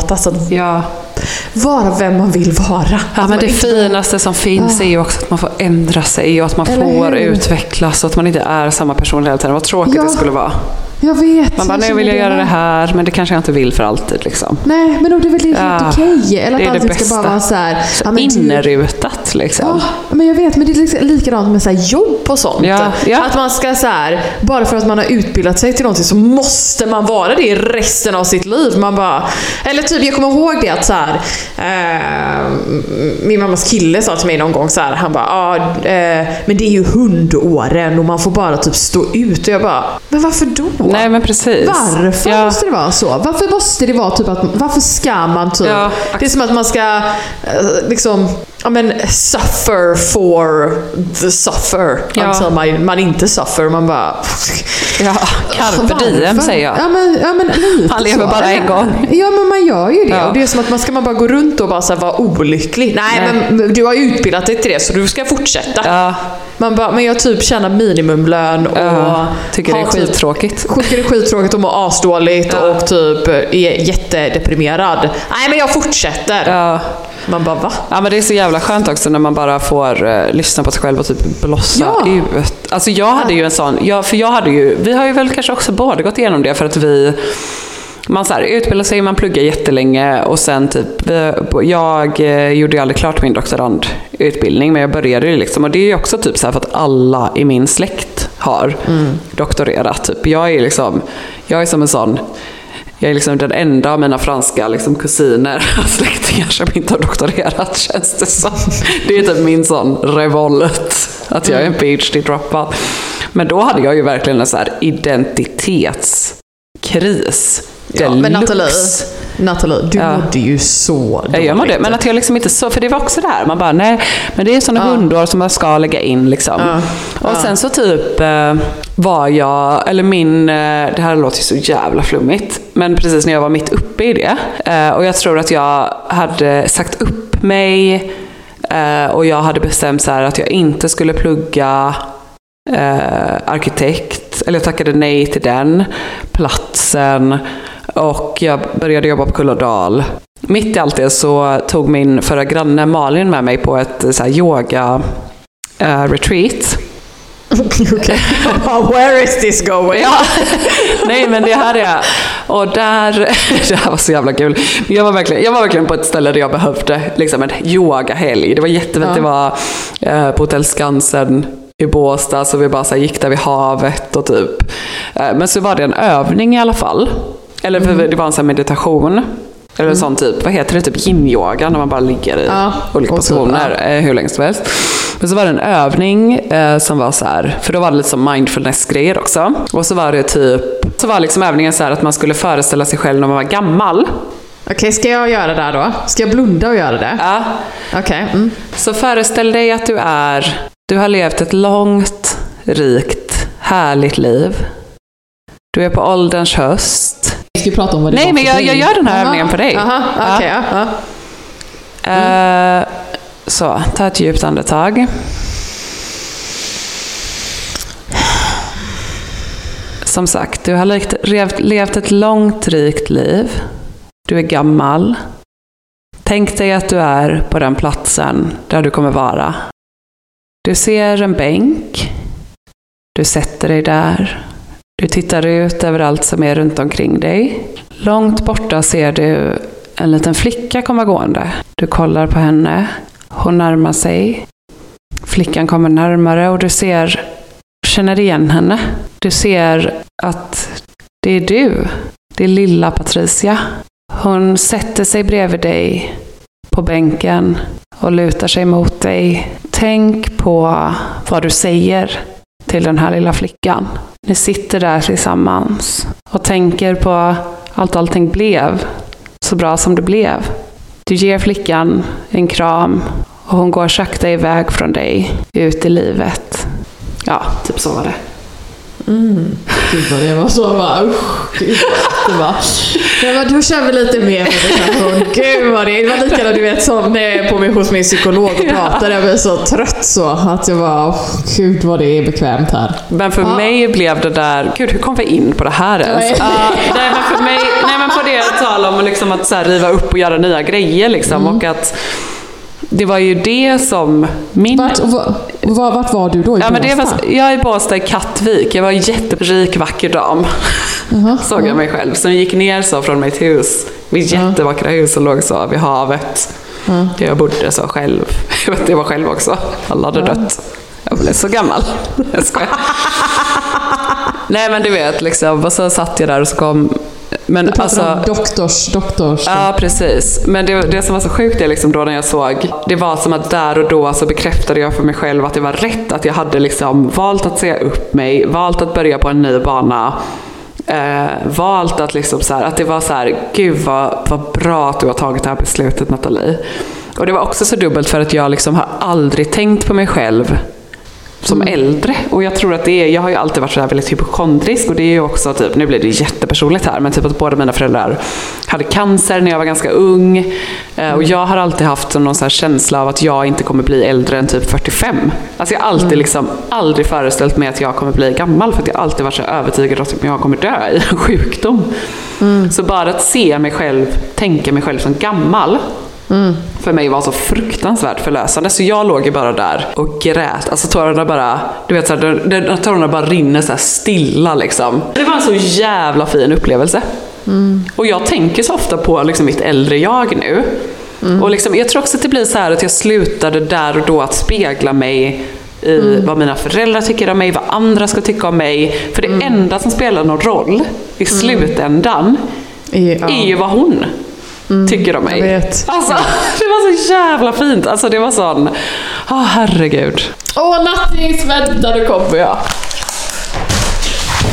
S5: tillåtas att
S4: Ja.
S5: vara vem man vill vara.
S4: Ja, men
S5: man
S4: det
S5: inte
S4: finaste som finns är ju också att man får ändra sig och att man
S5: Eller
S4: får
S5: hur?
S4: utvecklas och att man inte är samma person hela tiden. Vad tråkigt
S5: Ja.
S4: det skulle vara.
S5: Jag vet.
S4: Man bara,
S5: jag
S4: nu vill jag göra det här, men det kanske jag inte vill för alltid. Liksom.
S5: Nej, men det är väl helt
S4: Ja,
S5: okej? Eller att
S4: det
S5: allting ska bara vara så här. Ja, men du-
S4: innerutat liksom.
S5: Ja, men jag vet, men det är liksom likadant med så jobb och sånt.
S4: Ja, ja.
S5: Att man ska så här, bara för att man har utbildat sig till någonting så måste man vara det resten av sitt liv. Man bara, eller typ, jag kommer ihåg det att så här, eh, min mammas kille sa till mig någon gång så här, han bara, ah, eh, men det är ju hundåren och man får bara typ stå ut. Och jag bara, men varför då?
S4: Nej men precis.
S5: Varför
S4: Ja.
S5: måste det vara så? Varför måste det vara typ att, varför ska man typ,
S4: Ja.
S5: det är som att man ska eh, liksom, ja men suffer for the suffer.
S4: Ja.
S5: Alltså man, man inte suffer, man bara...
S4: Ja, carpe diem säger jag.
S5: Ja men, ja, men lite
S4: Man lever
S5: så.
S4: bara en gång.
S5: Ja men man gör ju det.
S4: Ja.
S5: Och det är som att man ska man bara gå runt och bara så här vara olycklig. Nej,
S4: Nej.
S5: men du har ju utbildat dig till det så du ska fortsätta.
S4: Ja,
S5: Man bara, men jag typ tjänar minimumlön och
S4: ja. Tycker det är
S5: typ
S4: skittråkigt.
S5: Tycker det är skittråkigt och mår asdåligt och typ är jättedeprimerad. Nej men jag fortsätter. Man bara va?
S4: Ja men det är så jävla skönt också när man bara får eh, lyssna på sig själv och typ blossa
S5: Ja.
S4: ut. Alltså jag hade ju en sån, jag, för jag hade ju, vi har ju väl kanske också båda gått igenom det för att vi man så här, utbildar sig, man pluggar jättelänge och sen typ, jag eh, gjorde ju aldrig klart min doktorandutbildning men jag började ju liksom och det är ju också typ så här för att alla i min släkt har doktorerat. Typ. Jag är liksom, jag är som en sån jag är liksom den enda av mina franska liksom, kusiner och släktingar som inte har doktorerat känns det som. Det är typ min sån revolt, att jag är en PhD-droppad. Men då hade jag ju verkligen en så här identitetskris.
S5: Ja, men Nathalie. Nathalie, du
S4: Ja.
S5: mådde ju så dåligt.
S4: Ja, jag mådde, men att jag liksom inte så, för det var också det här, man bara nej, men det är sådana hundår som man ska lägga in liksom.
S5: Ja.
S4: Och sen så typ eh, var jag, eller min, eh, det här låter ju så jävla flummigt, men precis när jag var mitt uppe i det, eh, och jag tror att jag hade sagt upp mig, och jag hade bestämt så här att jag inte skulle plugga eh, arkitekt, eller jag tackade nej till den platsen. Och jag började jobba på Kullardal. Mitt i allt det så tog min förra granne Malin med mig på ett så här, yoga eh, retreat.
S5: Okej. Where is this going?
S4: Ja. Nej men det här är, och där, det här var så jävla kul. Jag var verkligen, jag var verkligen på ett ställe där jag behövde liksom en yogahelg. Det var jättefint,
S5: Ja.
S4: det var eh, på Hotell Skansen i Båstad, så vi bara så gick där vid havet och typ. Eh, men så var det en övning i alla fall. Eller för det var en sån här meditation. Eller en sån typ, vad heter det, typ yin-yoga när man bara ligger i
S5: Ja,
S4: olika
S5: och typ,
S4: positioner eh, hur länge som helst. Men så var det en övning eh, som var så här, för då var det lite som mindfulness-grejer också. Och så var det typ, så var liksom övningen så här att man skulle föreställa sig själv när man var gammal.
S5: Okej, ska jag göra det då? Ska jag blunda och göra det?
S4: Ja.
S5: Okej. Mm.
S4: Så föreställ dig att du är, du har levt ett långt, rikt, härligt liv. Du är på ålderns höst.
S5: Ska ju prata om vad det
S4: Nej,
S5: var
S4: men jag, jag gör den här
S5: Aha,
S4: övningen på dig.
S5: Aha,
S4: Ja.
S5: ja. ja.
S4: Eh, så, ta ett djupt andetag. Som sagt, du har levt, levt, levt ett långt, rikt liv. Du är gammal. Tänk dig att du är på den platsen där du kommer vara. Du ser en bänk. Du sätter dig där. Du tittar ut över allt som är runt omkring dig. Långt borta ser du en liten flicka komma gående. Du kollar på henne. Hon närmar sig. Flickan kommer närmare och du ser, känner igen henne. Du ser att det är du. Det är lilla Patricia. Hon sätter sig bredvid dig på bänken och lutar sig mot dig. Tänk på vad du säger till den här lilla flickan. Ni sitter där tillsammans och tänker på allt allting blev så bra som det blev. Du ger flickan en kram och hon går sakta iväg från dig ut i livet. Ja, typ så var det.
S5: Gud vad det var så bara usch. Gud vad det var. Ja, men då kör vi lite mer meditation. Gud vad det Det var likadant du vet som när jag är på mig hos min psykolog och pratar. Jag blir så trött så att jag bara gud vad det är bekvämt här.
S4: Men för
S5: Ja.
S4: mig blev det där, gud hur kom vi in på det här ens?
S5: Nej.
S4: Ja, nej men för mig, nej men på det tal om liksom att så riva upp och göra nya grejer liksom och att det var ju det som min...
S5: Vart, va, va, vart var du då? I
S4: Ja, men det var, jag är i Båstad i Kattvik. Jag var en jätterik, vacker dam. Såg jag mig själv. Som gick ner så från mitt hus. Mitt jättevackra hus som låg så vid havet. Där jag bodde så själv. Jag vet, jag var själv också. Alla hade dött. Jag blev så gammal. Jag skojar. Nej men du vet, liksom. Och så satt jag där och så kom... Men
S5: Du pratar
S4: alltså,
S5: om doktors, doktors.
S4: Ja, precis. Men det, det som var så sjukt är liksom då när jag såg, det var som att där och då så bekräftade jag för mig själv att det var rätt. Att jag hade liksom valt att säga upp mig, valt att börja på en ny bana. Eh, valt att liksom så här, att det var så här, gud vad, vad bra att du har tagit det här beslutet Nathalie. Och det var också så dubbelt för att jag liksom har aldrig tänkt på mig själv som äldre. Och jag tror att det är, jag har ju alltid varit så här väldigt hypokondrisk och det är ju också typ, nu blir det jättepersonligt här, men typ att båda mina föräldrar hade cancer när jag var ganska ung. Eh, Och jag har alltid haft någon så känsla av att jag inte kommer bli äldre än typ 45. Alltså jag har alltid liksom, aldrig föreställt mig att jag kommer bli gammal för att jag alltid varit så övertygad om att jag kommer dö i en sjukdom. Så bara att se mig själv, tänka mig själv som gammal, för mig var så fruktansvärt förlösande. Så jag låg ju bara där och grät. Alltså tårarna bara, du vet så här, tårarna bara rinner så stilla liksom. Det var en så jävla fin upplevelse. Och jag tänker så ofta på liksom mitt äldre jag nu. Och liksom, jag tror också att det blir så här att jag slutade där och då att spegla mig i vad mina föräldrar tycker om mig, vad andra ska tycka om mig. För det enda som spelar någon roll i slutändan
S5: ja.
S4: är ju vad hon tycker om mig.
S5: jag vet.
S4: Alltså, det var så jävla fint. Alltså det var sån, åh herregud.
S5: Åh Nattis, vänta nu kommer jag.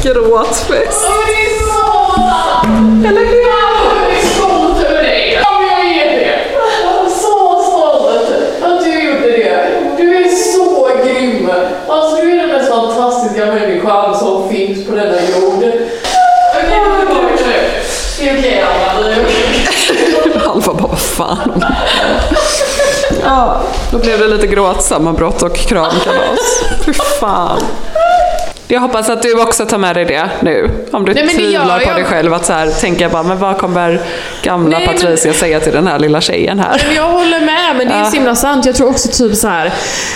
S4: Gråtfest.
S5: Eller hur? Är det. Är så stolt att du gjorde det. Du är så grym. Alltså, du är den mest fantastiska människan som finns på denna jord. Okej, nu går vi nu. Det är okej, Anna. Det är okej.
S4: Alva bara, vad fan. Ja, då blev det lite gråtsammanbrott och kramkalas. Fy fan. Jag hoppas att du också tar med dig det nu. Om du
S5: Nej, men
S4: tvivlar på
S5: jag.
S4: dig själv. Att så här, tänka bara, men vad kommer gamla
S5: Nej, men-
S4: Patricia säga till den här lilla tjejen här?
S5: Men Jag håller med, men det är
S4: Ja.
S5: så himla sant. Jag tror också typ så här.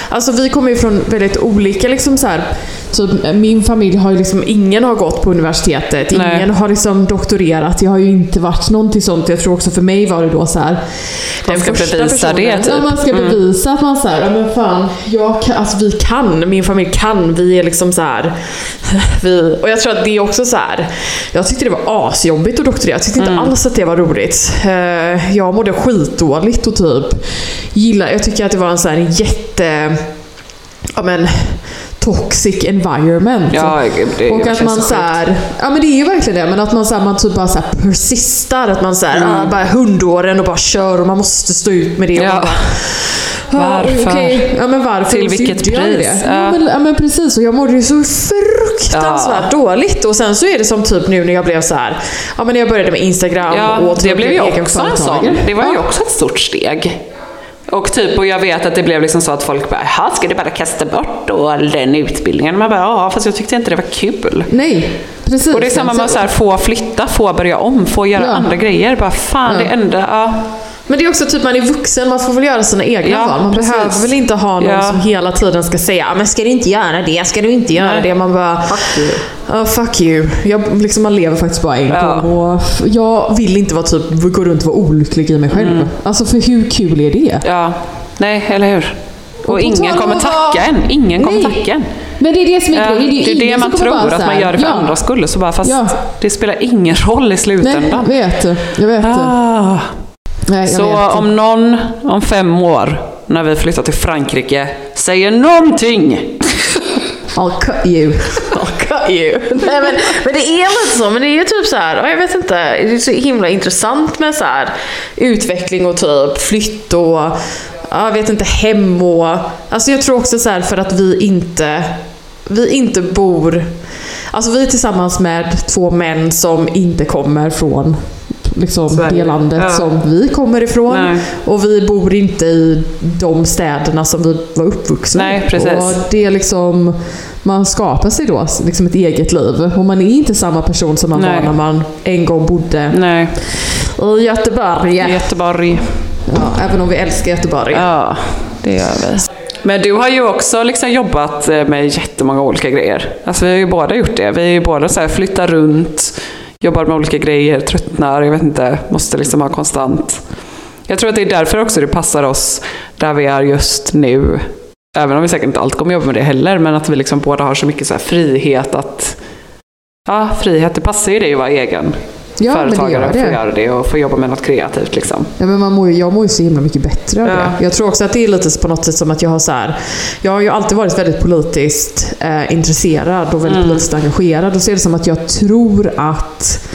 S5: Alltså vi kommer ju från väldigt olika liksom så här. Typ, min familj har ju liksom, ingen har gått på universitetet,
S4: Nej.
S5: ingen har liksom doktorerat. Jag har ju inte varit någonting sånt. Jag tror också för mig var det då så här.
S4: Man ska bevisa det, typ.
S5: Ja, man ska bevisa att man så här, ja men fan, jag kan, alltså vi kan, min familj kan, vi är liksom så här. Vi, och jag tror att det är också så här. jag tyckte det var asjobbigt att doktorera. Jag tyckte inte alls att det var roligt. Eh, Jag mådde skitdåligt och typ gillar, jag tycker att det var en så här jätte, ja men toxic environment.
S4: Ja, det
S5: och att man
S4: så
S5: här, ja men det är ju verkligen det, men att man, så här, man typ bara så här persistar. Att man så här, ah, bara hundåren och bara kör och man måste stå ut med det.
S4: Ja.
S5: bara, Ja,
S4: Varför?
S5: okej. Ja, men varför?
S4: Till vilket
S5: jag
S4: pris?
S5: Det.
S4: Ja.
S5: Ja. men, ja men precis, och jag mådde ju så fruktansvärt dåligt. Och sen så är det som typ nu när jag blev så här. ja men när jag började med Instagram
S4: Ja,
S5: och
S4: det
S5: typ
S4: blev
S5: egen
S4: också en sån. Det var ju
S5: Ja.
S4: också ett stort steg. Och typ, och jag vet att det blev liksom så att folk bara, "Jaha, ska du bara kasta bort då den utbildningen? Man bara, ja, fast jag tyckte inte det var kul.
S5: Nej, precis.
S4: Och det är samma med här, få flytta, få börja om, få göra
S5: Ja.
S4: andra grejer. Bara fan,
S5: Ja.
S4: det enda, ja.
S5: Men det är också typ man är vuxen, man får väl göra sina egna
S4: Ja,
S5: val. Man
S4: precis.
S5: behöver väl inte ha någon
S4: Ja.
S5: som hela tiden ska säga "Ja, men ska du inte göra det, ska du inte göra
S4: Nej.
S5: det. Man bara
S4: Fuck you.
S5: Ja, fuck you. Jag, liksom, man lever faktiskt bara en
S4: Ja.
S5: Och jag vill inte vara typ, gå runt och vara olycklig i mig själv.
S4: Mm.
S5: Alltså för hur kul är det?
S4: ja. Nej, eller hur? Och,
S5: på
S4: ingen kommer
S5: om
S4: tacka en. Ingen kommer
S5: Nej.
S4: tacka en.
S5: Men det är det som är grejen.
S4: det är det man
S5: som kommer
S4: tror, att man gör det för
S5: ja.
S4: andras skull. Så bara, fast
S5: Ja.
S4: det spelar ingen roll i
S5: Nej,
S4: slutändan.
S5: jag vet det. Jag vet det.
S4: Ah.
S5: Nej,
S4: Så om någon om fem år, när vi flyttar till Frankrike, säger någonting.
S5: I'll cut you. I'll cut you. Nej, men, men det är lite så. Men det är ju typ så här, ja, jag vet inte. Det är så himla intressant med så här utveckling och typ flytt och ja, jag vet inte, hem och... Alltså jag tror också så här för att vi inte, vi inte bor... Alltså vi är tillsammans med två män som inte kommer från liksom,
S4: Sverige.
S5: det landet
S4: Ja.
S5: som vi kommer ifrån.
S4: Nej.
S5: Och vi bor inte i de städerna som vi var uppvuxna
S4: Nej,
S5: i.
S4: precis.
S5: Och det är liksom, man skapar sig då liksom ett eget liv. Och man är inte samma person som man
S4: Nej.
S5: var när man en gång bodde
S4: Nej,
S5: i Göteborg.
S4: Göteborg.
S5: Ja, även om vi älskar Göteborg.
S4: Ja, det gör vi. Men du har ju också liksom jobbat eh, med jättemånga olika grejer. Alltså vi har ju båda gjort det. Vi är ju båda så här, flyttar runt, jobbar med olika grejer, tröttnar, jag vet inte, måste liksom ha konstant. Jag tror att det är därför också det passar oss där vi är just nu. Även om vi säkert inte alltid kommer jobba med det heller, men att vi liksom båda har så mycket så här frihet att Ja, frihet, det passar ju dig att vara egen
S5: Ja, det
S4: företagare få
S5: det.
S4: göra det och få jobba med något kreativt liksom.
S5: Ja, men man mår, jag mår ju så himla mycket bättre av
S4: Ja.
S5: det. Jag tror också att det är lite på något sätt som att jag har så här, Jag har ju alltid varit väldigt politiskt eh, intresserad och väldigt
S4: Mm.
S5: politiskt engagerad. Och så är det som att jag tror att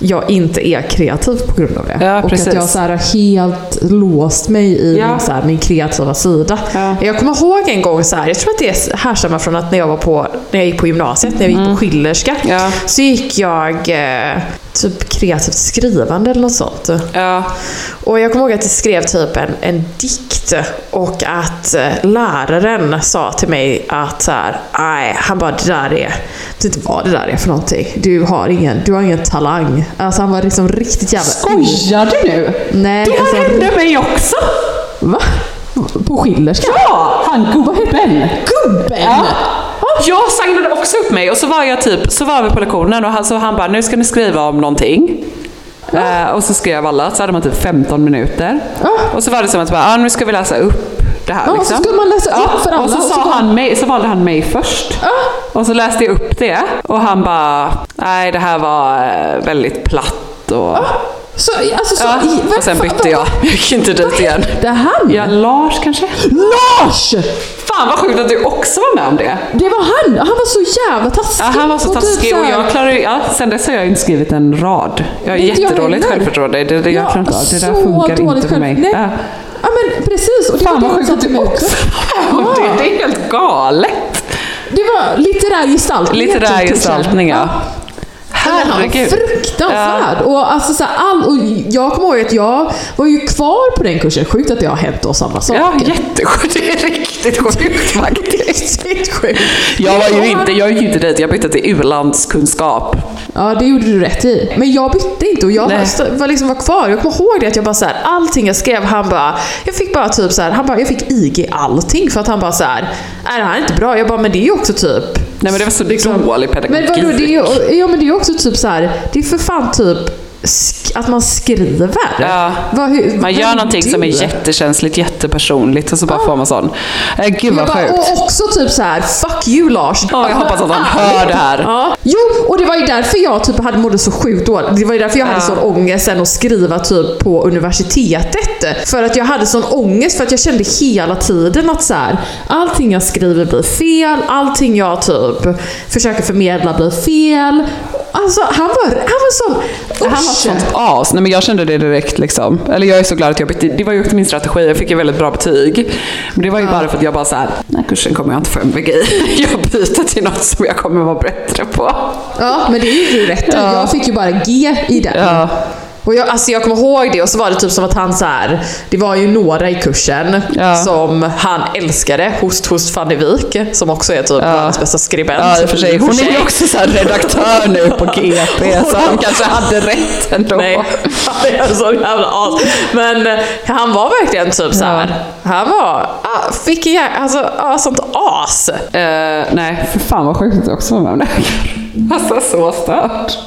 S5: jag inte är kreativ på grund av det.
S4: Ja,
S5: och
S4: precis.
S5: att jag så här, har helt låst mig i
S4: Ja.
S5: min, så här, min kreativa sida.
S4: Ja.
S5: Jag kommer ihåg en gång, så här, jag tror att det härstammar från att när jag, var på, när jag gick på gymnasiet, när jag gick på Schillerska,
S4: Mm. Ja.
S5: så gick jag eh, typ kreativt skrivande eller något sånt.
S4: Ja,
S5: Och jag kommer ihåg att jag skrev typ en, en dikt och att eh, läraren sa till mig att så här, nej, han bara det där är, jag vet inte vad det där är för någonting. Du har ingen, du har ingen talang. Alltså han var liksom riktigt jävla...
S4: Skojar du nu?
S5: Nej,
S4: Det
S5: alltså,
S4: här hände mig också!
S5: Va? På Schillerska?
S4: Ja, han gubben!
S5: Gubben!
S4: Ja. Jag signade också upp mig och så var jag typ, så var vi på lektionen och han, så han bara, nu ska ni skriva om någonting. Eh, och så skrev alla, så hade man typ 15 minuter.
S5: Ja.
S4: Och så var det som att, bara, ah, nu ska vi läsa upp det här.
S5: Ja,
S4: liksom.
S5: så skulle man läsa upp för alla
S4: Och så,
S5: och så
S4: sa
S5: bara-
S4: han mig, så valde han mig först. Och så läste jag upp det och han bara, nej det här var eh, väldigt platt. Och,
S5: Så, alltså, så,
S4: ja.
S5: i-
S4: och sen
S5: vad-
S4: bytte jag, jag gick inte dit igen.
S5: Det han?
S4: Ja, Lars kanske?
S5: Lars!
S4: Fan vad sjukt att du också var med om det.
S5: Det var han! Han var så jävla taskig.
S4: Ja, han var så taskig och jag klarar ja, sen dess har jag inte skrivit en rad. Jag har jättedåligt självförtroende. Det, det, jag
S5: Ja,
S4: klarar inte det där funkar inte för mig.
S5: Nej.
S4: Ja.
S5: Ja men precis. Och det
S4: Fan vad sjukt att du också om det. Det är helt galet.
S5: Det var litterär gestaltning.
S4: Litterär gestaltning, ja.
S5: Ja, han
S4: herregud.
S5: fruktansvärd. Och, alltså, så här, all, och jag kommer ihåg att jag var ju kvar på den kursen. Sjukt att det har hänt oss samma sak.
S4: Ja, jättesjukt. Det är riktigt sjukt faktiskt.
S5: Riktigt sjukt.
S4: Jag var ju inte, jag gick inte dit, jag bytte till u-landskunskap.
S5: Ja, det gjorde du rätt i. Men jag bytte inte och jag var, var, liksom var kvar. Jag kommer ihåg det att jag bara så här, allting jag skrev, han bara, jag fick bara typ så här, han bara, jag fick IG allting för att han bara så här, nej det här är inte bra. Jag bara, men det är ju också typ
S4: Nej men det var så
S5: Liksom-
S4: dålig pedagogik.
S5: Men vadå, det är ju, ja men det är också typ så här, det är för fan typ att man skriver.
S4: Ja.
S5: Vad, hur,
S4: Man gör någonting
S5: du?
S4: som är jättekänsligt, jättepersonligt och så bara får man sån. Äh, gud vad
S5: bara,
S4: sjukt.
S5: och också typ så här, fuck you Lars.
S4: Ja, jag hoppas att han hör det här.
S5: Ja. Jo, och det var ju därför jag typ hade mådde så sjukt dåligt. Det var ju därför jag hade
S4: Ja.
S5: sån ångest sen att skriva typ på universitetet. För att jag hade sån ångest för att jag kände hela tiden att så här, allting jag skriver blir fel, allting jag typ försöker förmedla blir fel. Alltså han var, han var sån...
S4: Han var sånt as. Nej men jag kände det direkt liksom. Eller jag är så glad att jag bytte. Det var ju också min strategi. Jag fick ju väldigt bra betyg. Men det var ju bara för att jag bara så här, den här kursen kommer jag inte få MVG i. Jag byter till något som jag kommer vara bättre på.
S5: Ja, men det är ju rätt.
S4: Ja.
S5: Jag fick ju bara G i den.
S4: Ja.
S5: Och jag, alltså jag kommer ihåg det och så var det typ som att han så här, det var ju några i kursen
S4: Ja.
S5: som han älskade, Host Host van de Wijk, som också är typ världens bästa skribent.
S4: Ja, för sig. Hon är ju också så redaktör nu på GP, så han kanske hade rätt ändå.
S5: Nej, han är så jävla as. Men eh, han var verkligen typ så här. han var, ah, fick jä- alltså, ah, sånt as.
S4: Eh, nej, för fan vad sjukt att jag också var med om det. Alltså så stört.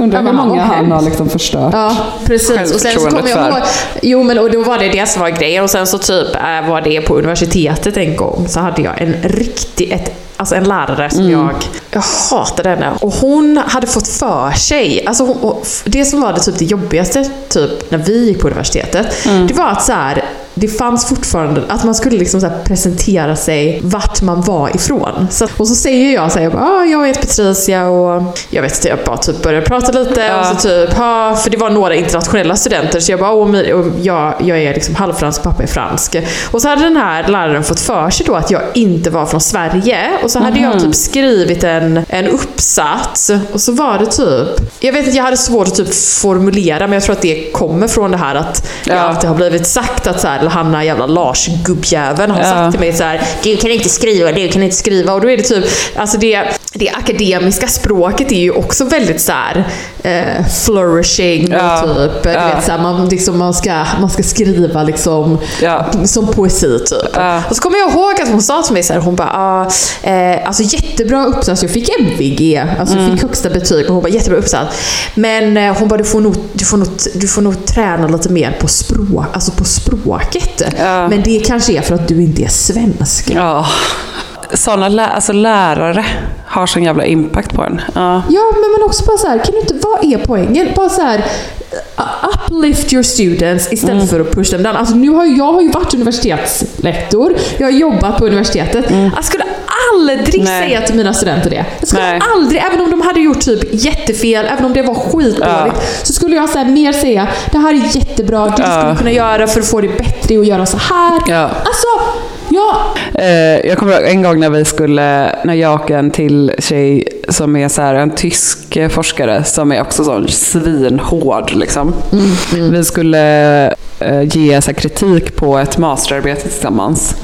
S4: Undrar
S5: Ja,
S4: hur många
S5: var
S4: han har liksom förstört.
S5: Ja, precis. Och sen så kommer jag ihåg, jo men och då var det det som var grejen och sen så typ äh, var det på universitetet en gång så hade jag en riktig, ett, alltså en lärare som jag, jag hatade henne. Och hon hade fått för sig, alltså hon, det som var det typ det jobbigaste typ när vi gick på universitetet, det var att så här det fanns fortfarande, att man skulle liksom så presentera sig vart man var ifrån. Så, och så säger jag så här, jag, bara, ah, jag heter Patricia och jag vet inte, jag bara typ började prata lite och så typ, ah, för det var några internationella studenter så jag bara, och, jag, jag är liksom halvfransk, pappa är fransk. Och så hade den här läraren fått för sig då att jag inte var från Sverige och så hade jag typ skrivit en, en uppsats och så var det typ, jag vet att jag hade svårt att typ formulera men jag tror att det kommer från det här att jag
S4: Ja.
S5: alltid har blivit sagt att så här, Hanna jävla Lars gubbjäveln har
S4: Ja.
S5: sagt till mig så här, du kan inte skriva, du kan inte skriva. Och då är det typ, alltså det, det akademiska språket är ju också väldigt så här, eh, flourishing
S4: Ja.
S5: och typ,
S4: Ja.
S5: vet, så här, man, liksom, man, ska, man ska skriva liksom som poesi typ. Och så kommer jag ihåg att hon sa till mig så här, hon bara, ah, eh, alltså jättebra uppsats, jag fick MVG, alltså jag
S4: Mm.
S5: fick högsta betyg och hon bara jättebra uppsats. Men eh, hon bara, du får, nog, du, får nog, du får nog träna lite mer på, språk, alltså på språket.
S4: Ja.
S5: Men det kanske är för att du inte är svensk.
S4: Ja. Sådana lä- alltså lärare har sån jävla impact på en. Ja.
S5: Ja, men man också bara så här, kan du inte, vad är poängen? Bara så här, uh, uplift your students istället
S4: Mm.
S5: för att push them down. Alltså nu har jag har ju varit universitetslektor, jag har jobbat på universitetet. Jag skulle aldrig
S4: Mm. Nej.
S5: säga till mina studenter det. Jag skulle
S4: Nej.
S5: aldrig, även om de hade gjort typ jättefel, även om det var skitdåligt, så skulle jag så mer säga, det här är jättebra, det
S4: Ja.
S5: skulle du kunna göra för att få det bättre och göra så här.
S4: Ja.
S5: Alltså, ja.
S4: Eh, jag kommer ihåg en gång när vi skulle, när jag och en till tjej som är så här, en tysk forskare som är också sån svinhård liksom. Vi skulle eh, ge så kritik på ett masterarbete tillsammans.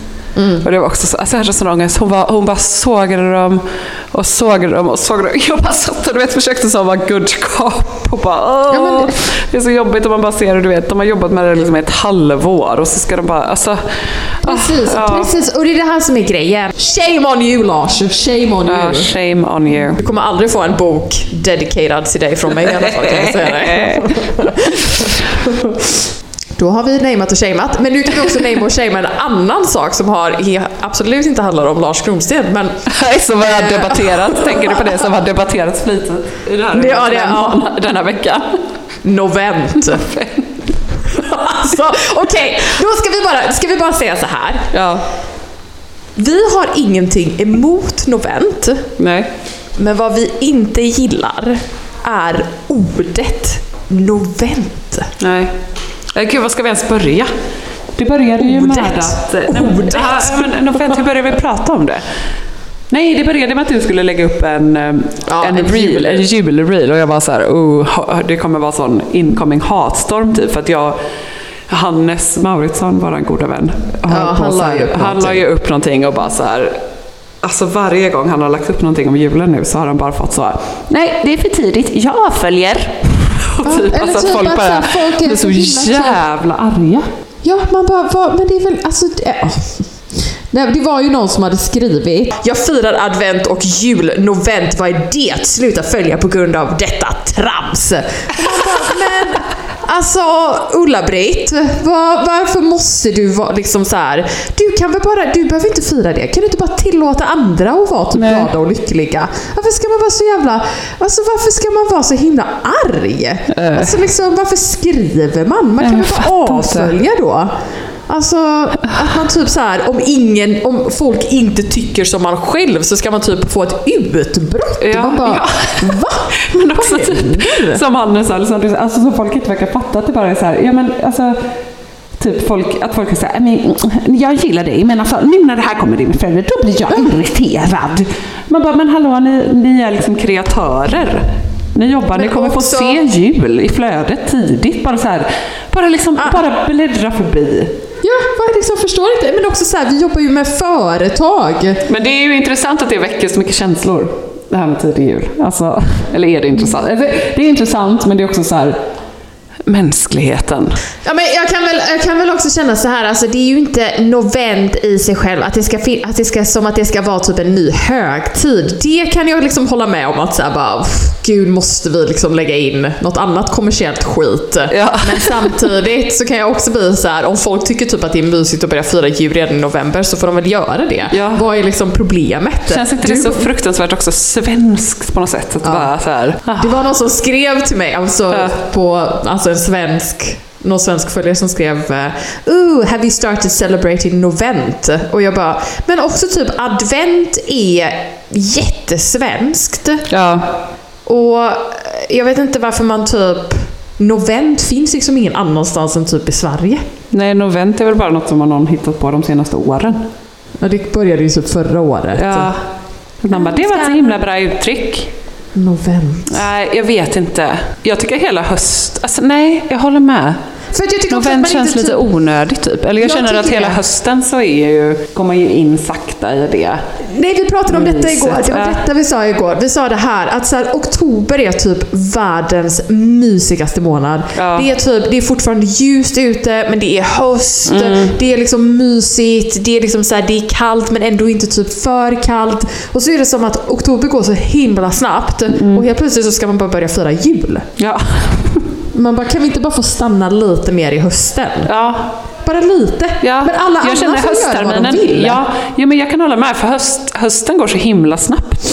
S4: Och det var också så, alltså ångest. Hon, var, hon bara sågade dem och sågade dem och sågade dem. Jag bara satt och du vet, försökte så vara good cop och bara
S5: Ja, men det-
S4: är så jobbigt om man bara ser det, du vet, de har jobbat med det liksom ett halvår och så ska de bara, alltså.
S5: Precis,
S4: ja.
S5: precis. Och det är det här som är grejen. Shame on you Lars, shame on you.
S4: Ja, shame on you.
S5: Du kommer aldrig få en bok dedicated till dig från mig i alla fall kan jag säga dig. Då har vi nameat och shameat. Men nu kan vi också namea och shamea en annan sak som har, absolut inte handlar om Lars Kronsten. Men
S4: som har debatterats, tänker du på det som har debatterats flitigt i det här
S5: Det- ja, det- ja.
S4: den här veckan?
S5: Novent. alltså, okej. Då ska vi, bara, ska vi bara säga så här.
S4: Ja,
S5: Vi har ingenting emot Novent.
S4: nej.
S5: Men vad vi inte gillar är ordet Novent.
S4: Nej. Eh, Gud, vad ska vi ens börja? Det började ju
S5: Ordet.
S4: med att... eh, nej, men-
S5: Ordet.
S4: Ja, men hur började vi prata om det? Nej, det började med att du skulle lägga upp en, eh,
S5: Ja,
S4: en,
S5: en
S4: reel, en julreel och jag var så här, oh, det kommer vara sån incoming hatstorm typ för att jag Hannes Mauritsson, vår goda vän,
S5: Ja, han la
S4: här- han la ju upp någonting och bara så här Alltså varje gång han har lagt upp någonting om julen nu så har han bara fått så här, Nej, det är för tidigt, jag följer. Typ,
S6: eller
S4: alltså att
S6: typ
S4: folk
S6: att
S4: bara
S6: folk är
S4: blir så jävla arga.
S6: Ja, man bara, vad, men det är väl, alltså... Det, ja. Nej, det var ju någon som hade skrivit.
S5: Jag firar advent och jul, novent, vad är det? Sluta följa på grund av detta trams. Och man bara, men alltså Ulla-Britt, var, varför måste du vara liksom så här? Du kan väl bara, du behöver inte fira det. Kan du inte bara tillåta andra att vara typ
S4: Nej.
S5: glada och lyckliga? Varför ska man vara så jävla, alltså varför ska man vara så himla arg? Alltså liksom, varför skriver man? Man kan väl bara avfölja då? Alltså att man typ så här, om ingen, om folk inte tycker som man själv så ska man typ få ett utbrott.
S4: Ja,
S5: man bara,
S4: ja.
S5: va?
S4: Men också typ, som Hannes Alexander, alltså som folk inte verkar fatta att det bara är så här, ja men alltså Typ folk, att folk är såhär, men jag gillar dig men alltså nu när det här kommer in föräldrar då blir jag irriterad. Man bara, men hallå ni, ni är liksom kreatörer. Ni jobbar, ni
S5: Men
S4: kommer få
S5: också-
S4: se jul i flödet tidigt. Bara så här, bara liksom,
S5: Ah.
S4: bara bläddra förbi.
S5: Ja, vad är det som förstår inte? Men också så här, vi jobbar ju med företag.
S4: Men det är ju intressant att det väcker så mycket känslor. Det här med tidig jul. Alltså, eller är det intressant? Det är intressant men det är också så här mänskligheten.
S5: Ja, men jag, kan väl, jag kan väl också känna så här, alltså det är ju inte novent i sig själv, att det ska, fin- att det ska, som att det ska vara typ en ny högtid. Det kan jag liksom hålla med om att så här bara, "Pff, gud måste vi liksom lägga in något annat kommersiellt skit.
S4: Ja.
S5: Men samtidigt så kan jag också bli så här, om folk tycker typ att det är mysigt att börja fira jul redan i november så får de väl göra det.
S4: Ja.
S5: Vad är liksom problemet?
S4: Känns inte det så fruktansvärt också svenskt på något sätt? Att bara så här, ah,
S5: Det var någon som skrev till mig, alltså
S4: Ja.
S5: på alltså en svensk någon svensk följare som skrev eh, Ooh, have you started celebrating novent? Och jag bara, men också typ advent är jättesvenskt.
S4: ja,
S5: Och eh, jag vet inte varför man typ Novent finns liksom ingen annanstans än typ i Sverige.
S4: nej novent är väl bara något som har någon hittat på de senaste åren.
S5: Ja, det började ju typ förra året.
S4: Ja. Man bara, det var ett så himla bra uttryck.
S5: Novent.
S4: Nej, jag vet inte. Jag tycker hela höst... Alltså nej, jag håller med.
S5: För att jag tycker man
S4: känns
S5: inte
S4: lite
S5: typ-
S4: onödigt typ. Eller jag,
S5: Jag
S4: känner att hela
S5: det.
S4: hösten så är ju, går man ju in sakta i det.
S5: Nej, vi pratade om detta igår. Det var detta vi sa igår. Vi sa det här att så här, oktober är typ världens mysigaste månad.
S4: Ja.
S5: Det, är typ, det är fortfarande ljust ute, men det är höst.
S4: Mm.
S5: Det är liksom mysigt. Det är, liksom så här, det är kallt, men ändå inte typ för kallt. Och så är det som att oktober går så himla snabbt.
S4: Mm.
S5: Och helt plötsligt så ska man bara börja fira jul.
S4: Ja.
S5: Man bara, kan vi inte bara få stanna lite mer i hösten?
S4: ja.
S5: Bara lite.
S4: Ja,
S5: Men alla
S4: jag
S5: andra får göra vad de vill.
S4: Ja, ja, men jag kan hålla med för höst, hösten går så himla snabbt.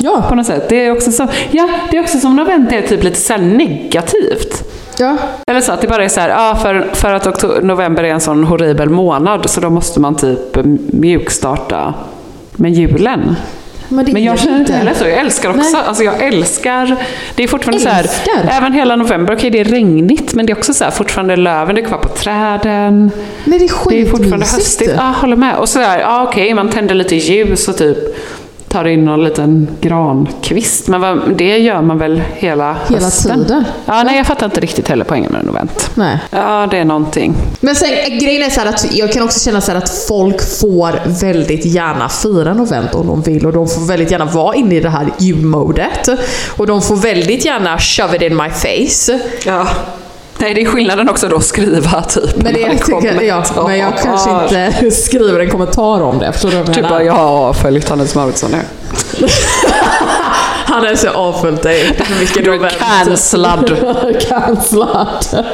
S5: Ja.
S4: På något sätt. Det är också så, ja, det är också som novent är typ lite så negativt.
S5: ja.
S4: Eller så att det bara är så här, ja, för, för att okto- november är en sån horribel månad så då måste man typ mjukstarta med julen.
S5: Men,
S4: Men jag känner inte heller så. Jag älskar också,
S5: Nej.
S4: alltså jag älskar, det är fortfarande så här,
S5: Älskar?
S4: även hela november, okej det är regnigt men det är också så här, fortfarande löven är kvar på träden.
S5: Nej, det är
S4: Det är fortfarande
S5: skitmysigt.
S4: höstigt. Ja, håller med. Och sådär, ja okej, man tänder lite ljus och typ tar in någon liten grankvist. Men vad, det gör man väl hela,
S5: Hela
S4: hösten?
S5: tiden.
S4: Ja, nej jag fattar inte riktigt heller poängen med novent.
S5: Nej.
S4: Ja, det är någonting.
S5: Men sen eh, grejen är så här att jag kan också känna så här att folk får väldigt gärna fira novent om de vill och de får väldigt gärna vara inne i det här julmodet. Och de får väldigt gärna shove it in my face.
S4: Ja. Nej, det är skillnaden också då att skriva typ.
S5: Men, det, jag tycker, ja, men jag kanske inte skriver en kommentar om det. Förstår du vad jag
S4: Typ bara, jag har avföljt Hannes Mauritsson nu.
S5: Han är så avföljt dig. Mycket
S4: Du är cancellad.
S5: Cancellad.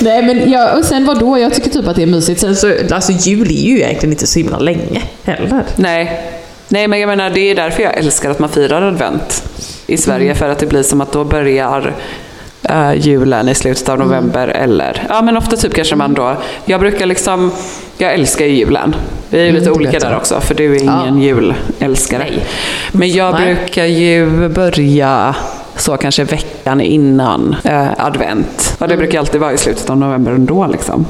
S5: Nej men jag, och sen vad då? Jag tycker typ att det är mysigt. Sen så, alltså jul är ju egentligen inte så himla länge heller.
S4: Nej. Nej, men jag menar det är därför jag älskar att man firar advent i Sverige.
S5: Mm.
S4: För att det blir som att då börjar eh, julen i slutet av november. Eller, ja men ofta typ kanske man då, jag brukar liksom, jag älskar ju julen. Vi är ju
S5: Mm,
S4: lite olika där också, för du är ingen julälskare.
S5: Nej.
S4: Men jag
S5: Nej.
S4: brukar ju börja så kanske veckan innan eh, advent. Och det
S5: Mm.
S4: brukar alltid vara i slutet av november ändå liksom.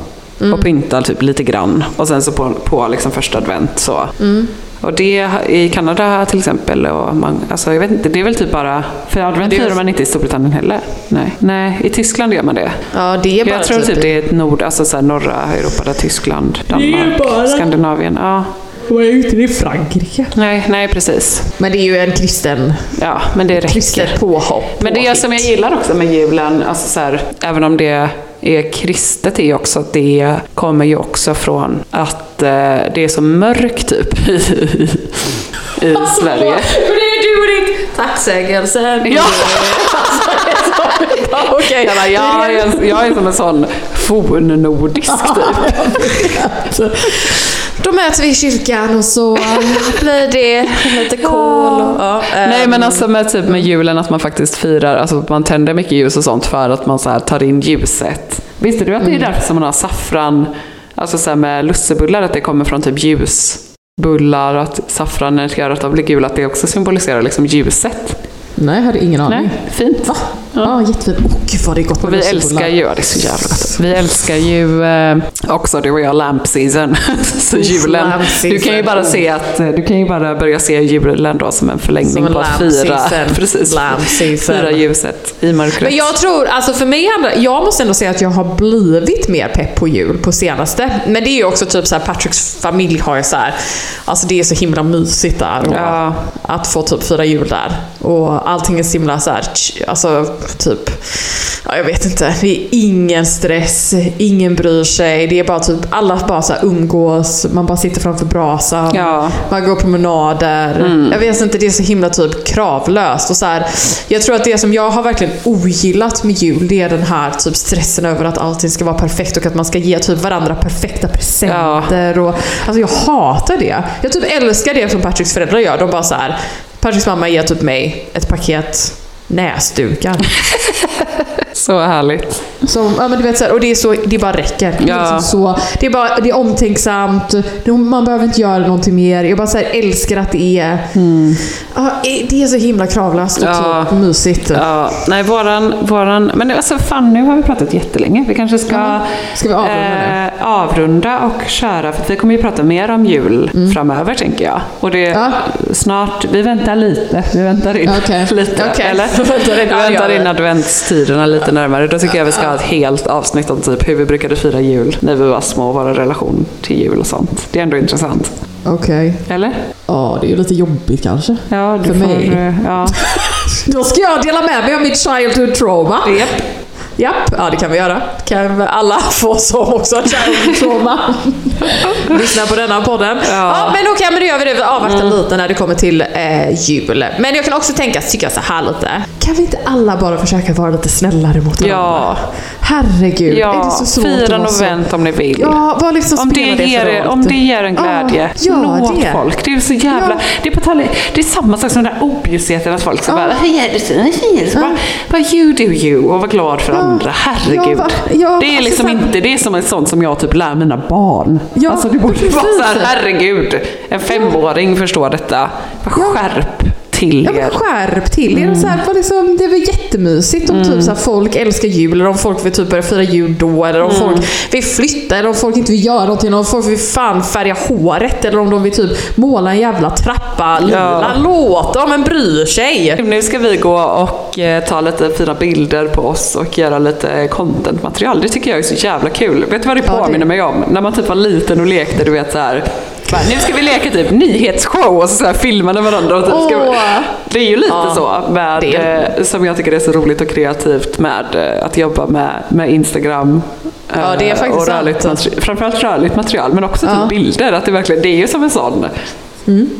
S4: Och pynta typ lite grann. Och sen så på, på liksom första advent så
S5: Mm.
S4: Och det i Kanada till exempel, och man, alltså jag vet inte, det är väl typ bara, för advent
S5: är-
S4: firar man inte i Storbritannien heller. Nej. Nej, i Tyskland gör man det.
S5: Ja, det är bara
S4: Jag tror typ det är ett nord, alltså så norra Europa, där Tyskland, Danmark, Skandinavien. Ja.
S5: Vad är det i Frankrike?
S4: Nej, nej precis.
S5: Men det är ju en kristen,
S4: Ja, men det räcker.
S5: kristet påhopp.
S4: Men det
S5: påhitt.
S4: som jag gillar också med julen, alltså så här, även om det är kristet, är också att det kommer ju också från att eh, det är så mörkt typ i, i Sverige.
S5: För det är du och ditt tacksägelse.
S4: Ja.
S5: Okej.
S4: Jag, bara, jag, är, jag är som en sån fornnordisk typ.
S5: Då möts vi i kyrkan och så blir det lite kol. Och, ja,
S4: Nej
S5: ehm,
S4: men alltså med, typ med julen att man faktiskt firar, alltså att man tänder mycket ljus och sånt för att man så här tar in ljuset. Visste du att det är därför som man har saffran, alltså så här med lussebullar, att det kommer från typ ljusbullar, att saffranet gör att de blir gula, att det också symboliserar liksom ljuset.
S6: Nej, jag hade ingen aning.
S4: Nej, fint.
S6: Va? Ja, jättefint. Åh gud vad det är gott
S4: Och
S6: med
S4: vi
S6: lussebullar.
S4: älskar ju, ja det är så jävla gott. Vi älskar ju eh, också, du och jag, lamp season. så julen. Du kan ju bara se att, eh, du kan ju bara börja se julen då som en förlängning
S5: Som
S4: på att fira,
S5: season.
S4: precis, fira ljuset i mörkret.
S5: Men jag tror, alltså för mig handlar, jag måste ändå säga att jag har blivit mer pepp på jul på senaste. Men det är ju också typ så här, Patricks familj har ju så här, alltså det är så himla mysigt där. Och
S4: Ja.
S5: Att få typ fira jul där. Och allting är så himla så här, alltså typ, ja jag vet inte. Det är ingen stress, ingen bryr sig. Det är bara typ, alla bara så här umgås, man bara sitter framför brasan.
S4: Ja.
S5: Man går promenader. Jag vet inte, det är så himla typ kravlöst. Och så här, jag tror att det som jag har verkligen ogillat med jul, det är den här typ stressen över att allting ska vara perfekt och att man ska ge typ varandra perfekta presenter. Och, alltså jag hatar det. Jag typ älskar det som Patricks föräldrar gör. De bara så här, Patricks mamma ger typ mig ett paket näsdukar.
S4: Så härligt.
S5: Som, ja, men du vet, så här, och det, är så, det bara räcker. Det är,
S4: Ja.
S5: liksom så, det är, bara, det är omtänksamt, man behöver inte göra någonting mer. Jag bara så här, älskar att det är... Ja, det är så himla kravlöst och
S4: Ja.
S5: typ mysigt.
S4: Ja, nej, våran, våran, men alltså fan nu har vi pratat jättelänge. Vi kanske ska,
S5: Ja. Ska vi avrunda
S4: eh, avrunda och köra, för vi kommer ju prata mer om jul framöver tänker jag. Och det
S5: Mm. Ja.
S4: snart, vi väntar lite, vi väntar in
S6: Okej.
S4: lite,
S5: Okej.
S4: eller?
S5: Vi väntar in,
S4: adventstiderna lite närmare. Då tycker jag vi ska ha ett helt avsnitt om typ hur vi brukade fira jul när vi var små, vår relation till jul och sånt. Det är ändå intressant.
S6: Okej.
S4: Eller?
S6: Ja, det är ju lite jobbigt kanske.
S4: Ja, du
S6: För
S4: får,
S6: mig.
S4: eh, Ja.
S5: Då ska jag dela med mig av mitt childhood trauma.
S4: Japp.
S5: Japp, ja det kan vi göra. Kan alla få som också har trauma. Lyssna på denna podden. Ja, men okej, men då gör vi det. Vi avvaktar lite när det kommer till eh, jul. Men jag kan också tänka, tycka så här lite. Kan vi inte alla bara försöka vara lite snällare mot varandra?
S4: Ja.
S5: Herregud, är det
S4: Ja,
S5: så svårt
S4: fira novent om ni vill.
S5: Ja, vad liksom
S4: Om det, ger, er-
S5: roll?
S4: om det ger en glädje,
S5: Ja,
S4: nå
S5: det.
S4: folk. Det är så jävla...
S5: Ja.
S4: Det, är på tal, det är samma sak som den där objudstheten att folk ska bara Hur gör du så? Bara, bara you do you och var glad för andra. Herregud.
S5: Ja, ja,
S4: det är
S5: alltså
S4: liksom
S5: så här-
S4: inte, det är som en sån som jag typ lär mina barn.
S5: Ja,
S4: alltså det borde
S5: precis.
S4: vara så här, herregud. En femåring förstår detta. Skärp till
S5: Ja, men
S4: er.
S5: skärp till er. Så här, vad liksom, det är väl jättemysigt om typ, så här, folk älskar jul, eller om folk vill typ börja fira jul då, eller om folk vill flytta, eller om folk inte vill göra någonting, eller om folk vill fan färga håret, eller om de vill typ måla en jävla trappa lila.
S4: Ja.
S5: Låt dem, men bryr sig.
S4: Nu ska vi gå och eh, ta lite fina bilder på oss och göra lite contentmaterial. Det tycker jag är så jävla kul. Vet du vad det
S5: Ja, det-
S4: påminner mig om? När man typ var liten och lekte, du vet så här. Bara, nu ska vi leka typ nyhetsshow och så, så här filmade varandra. Och typ ska vi...
S5: Åh.
S4: Det är ju lite
S5: Ja,
S4: så, med, eh, som jag tycker är så roligt och kreativt med eh, att jobba med, med Instagram. eh,
S5: Ja, det är faktiskt
S4: och rörligt
S5: sant.
S4: materi- Framförallt rörligt material, men också
S5: Ja.
S4: typ bilder. Att det, verkligen, det är ju som en sån
S5: Mm.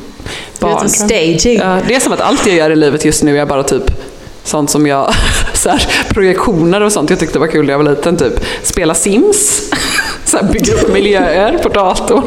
S5: Det är
S4: barn.
S5: som staging.
S4: Det är som att allt jag gör i livet just nu är bara typ sånt som jag, så här, projektioner och sånt jag tyckte var kul när jag var liten. Typ spela Sims, så här, bygga upp miljöer på datorn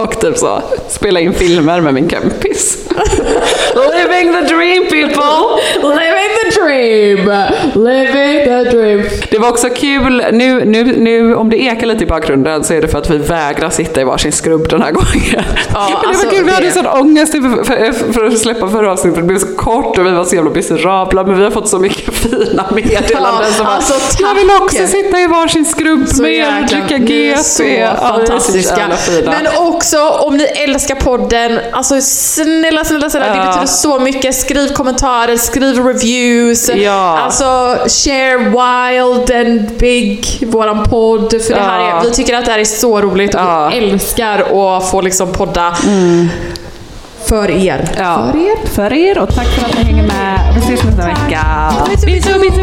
S4: och typ så spela in filmer med min kompis. Living the dream people!
S5: Living the dream!
S6: Living the dream.
S4: Det var också kul, nu, nu, nu om det ekar lite i bakgrunden så är det för att vi vägrar sitta i varsin skrubb den här gången.
S5: Ja,
S4: Men det
S5: alltså,
S4: var kul, vi hade
S5: det-
S4: sån ångest för, för, för att släppa förra avsnittet, det blev så kort och vi var så jävla miserabla men vi har fått så mycket fina meddelanden
S5: Ja,
S4: som
S5: alltså,
S4: jag vill också sitta i varsin skrubb
S5: Så
S4: med er och dricka GT.
S5: så
S4: Ja,
S5: fantastiska. Men också om ni älskar podden, alltså snälla, snälla, snälla, det
S4: Ja.
S5: betyder så mycket. Skriv kommentarer, skriv reviews.
S4: Ja.
S5: Alltså share wild and big, våran podd. För det här är, vi tycker att det här är så roligt och.
S4: Mm.
S5: vi älskar att få liksom podda för er. För er.
S4: För er och tack för att ni hänger med. Vi ses nästa vecka. Bisu, bisu, bisu,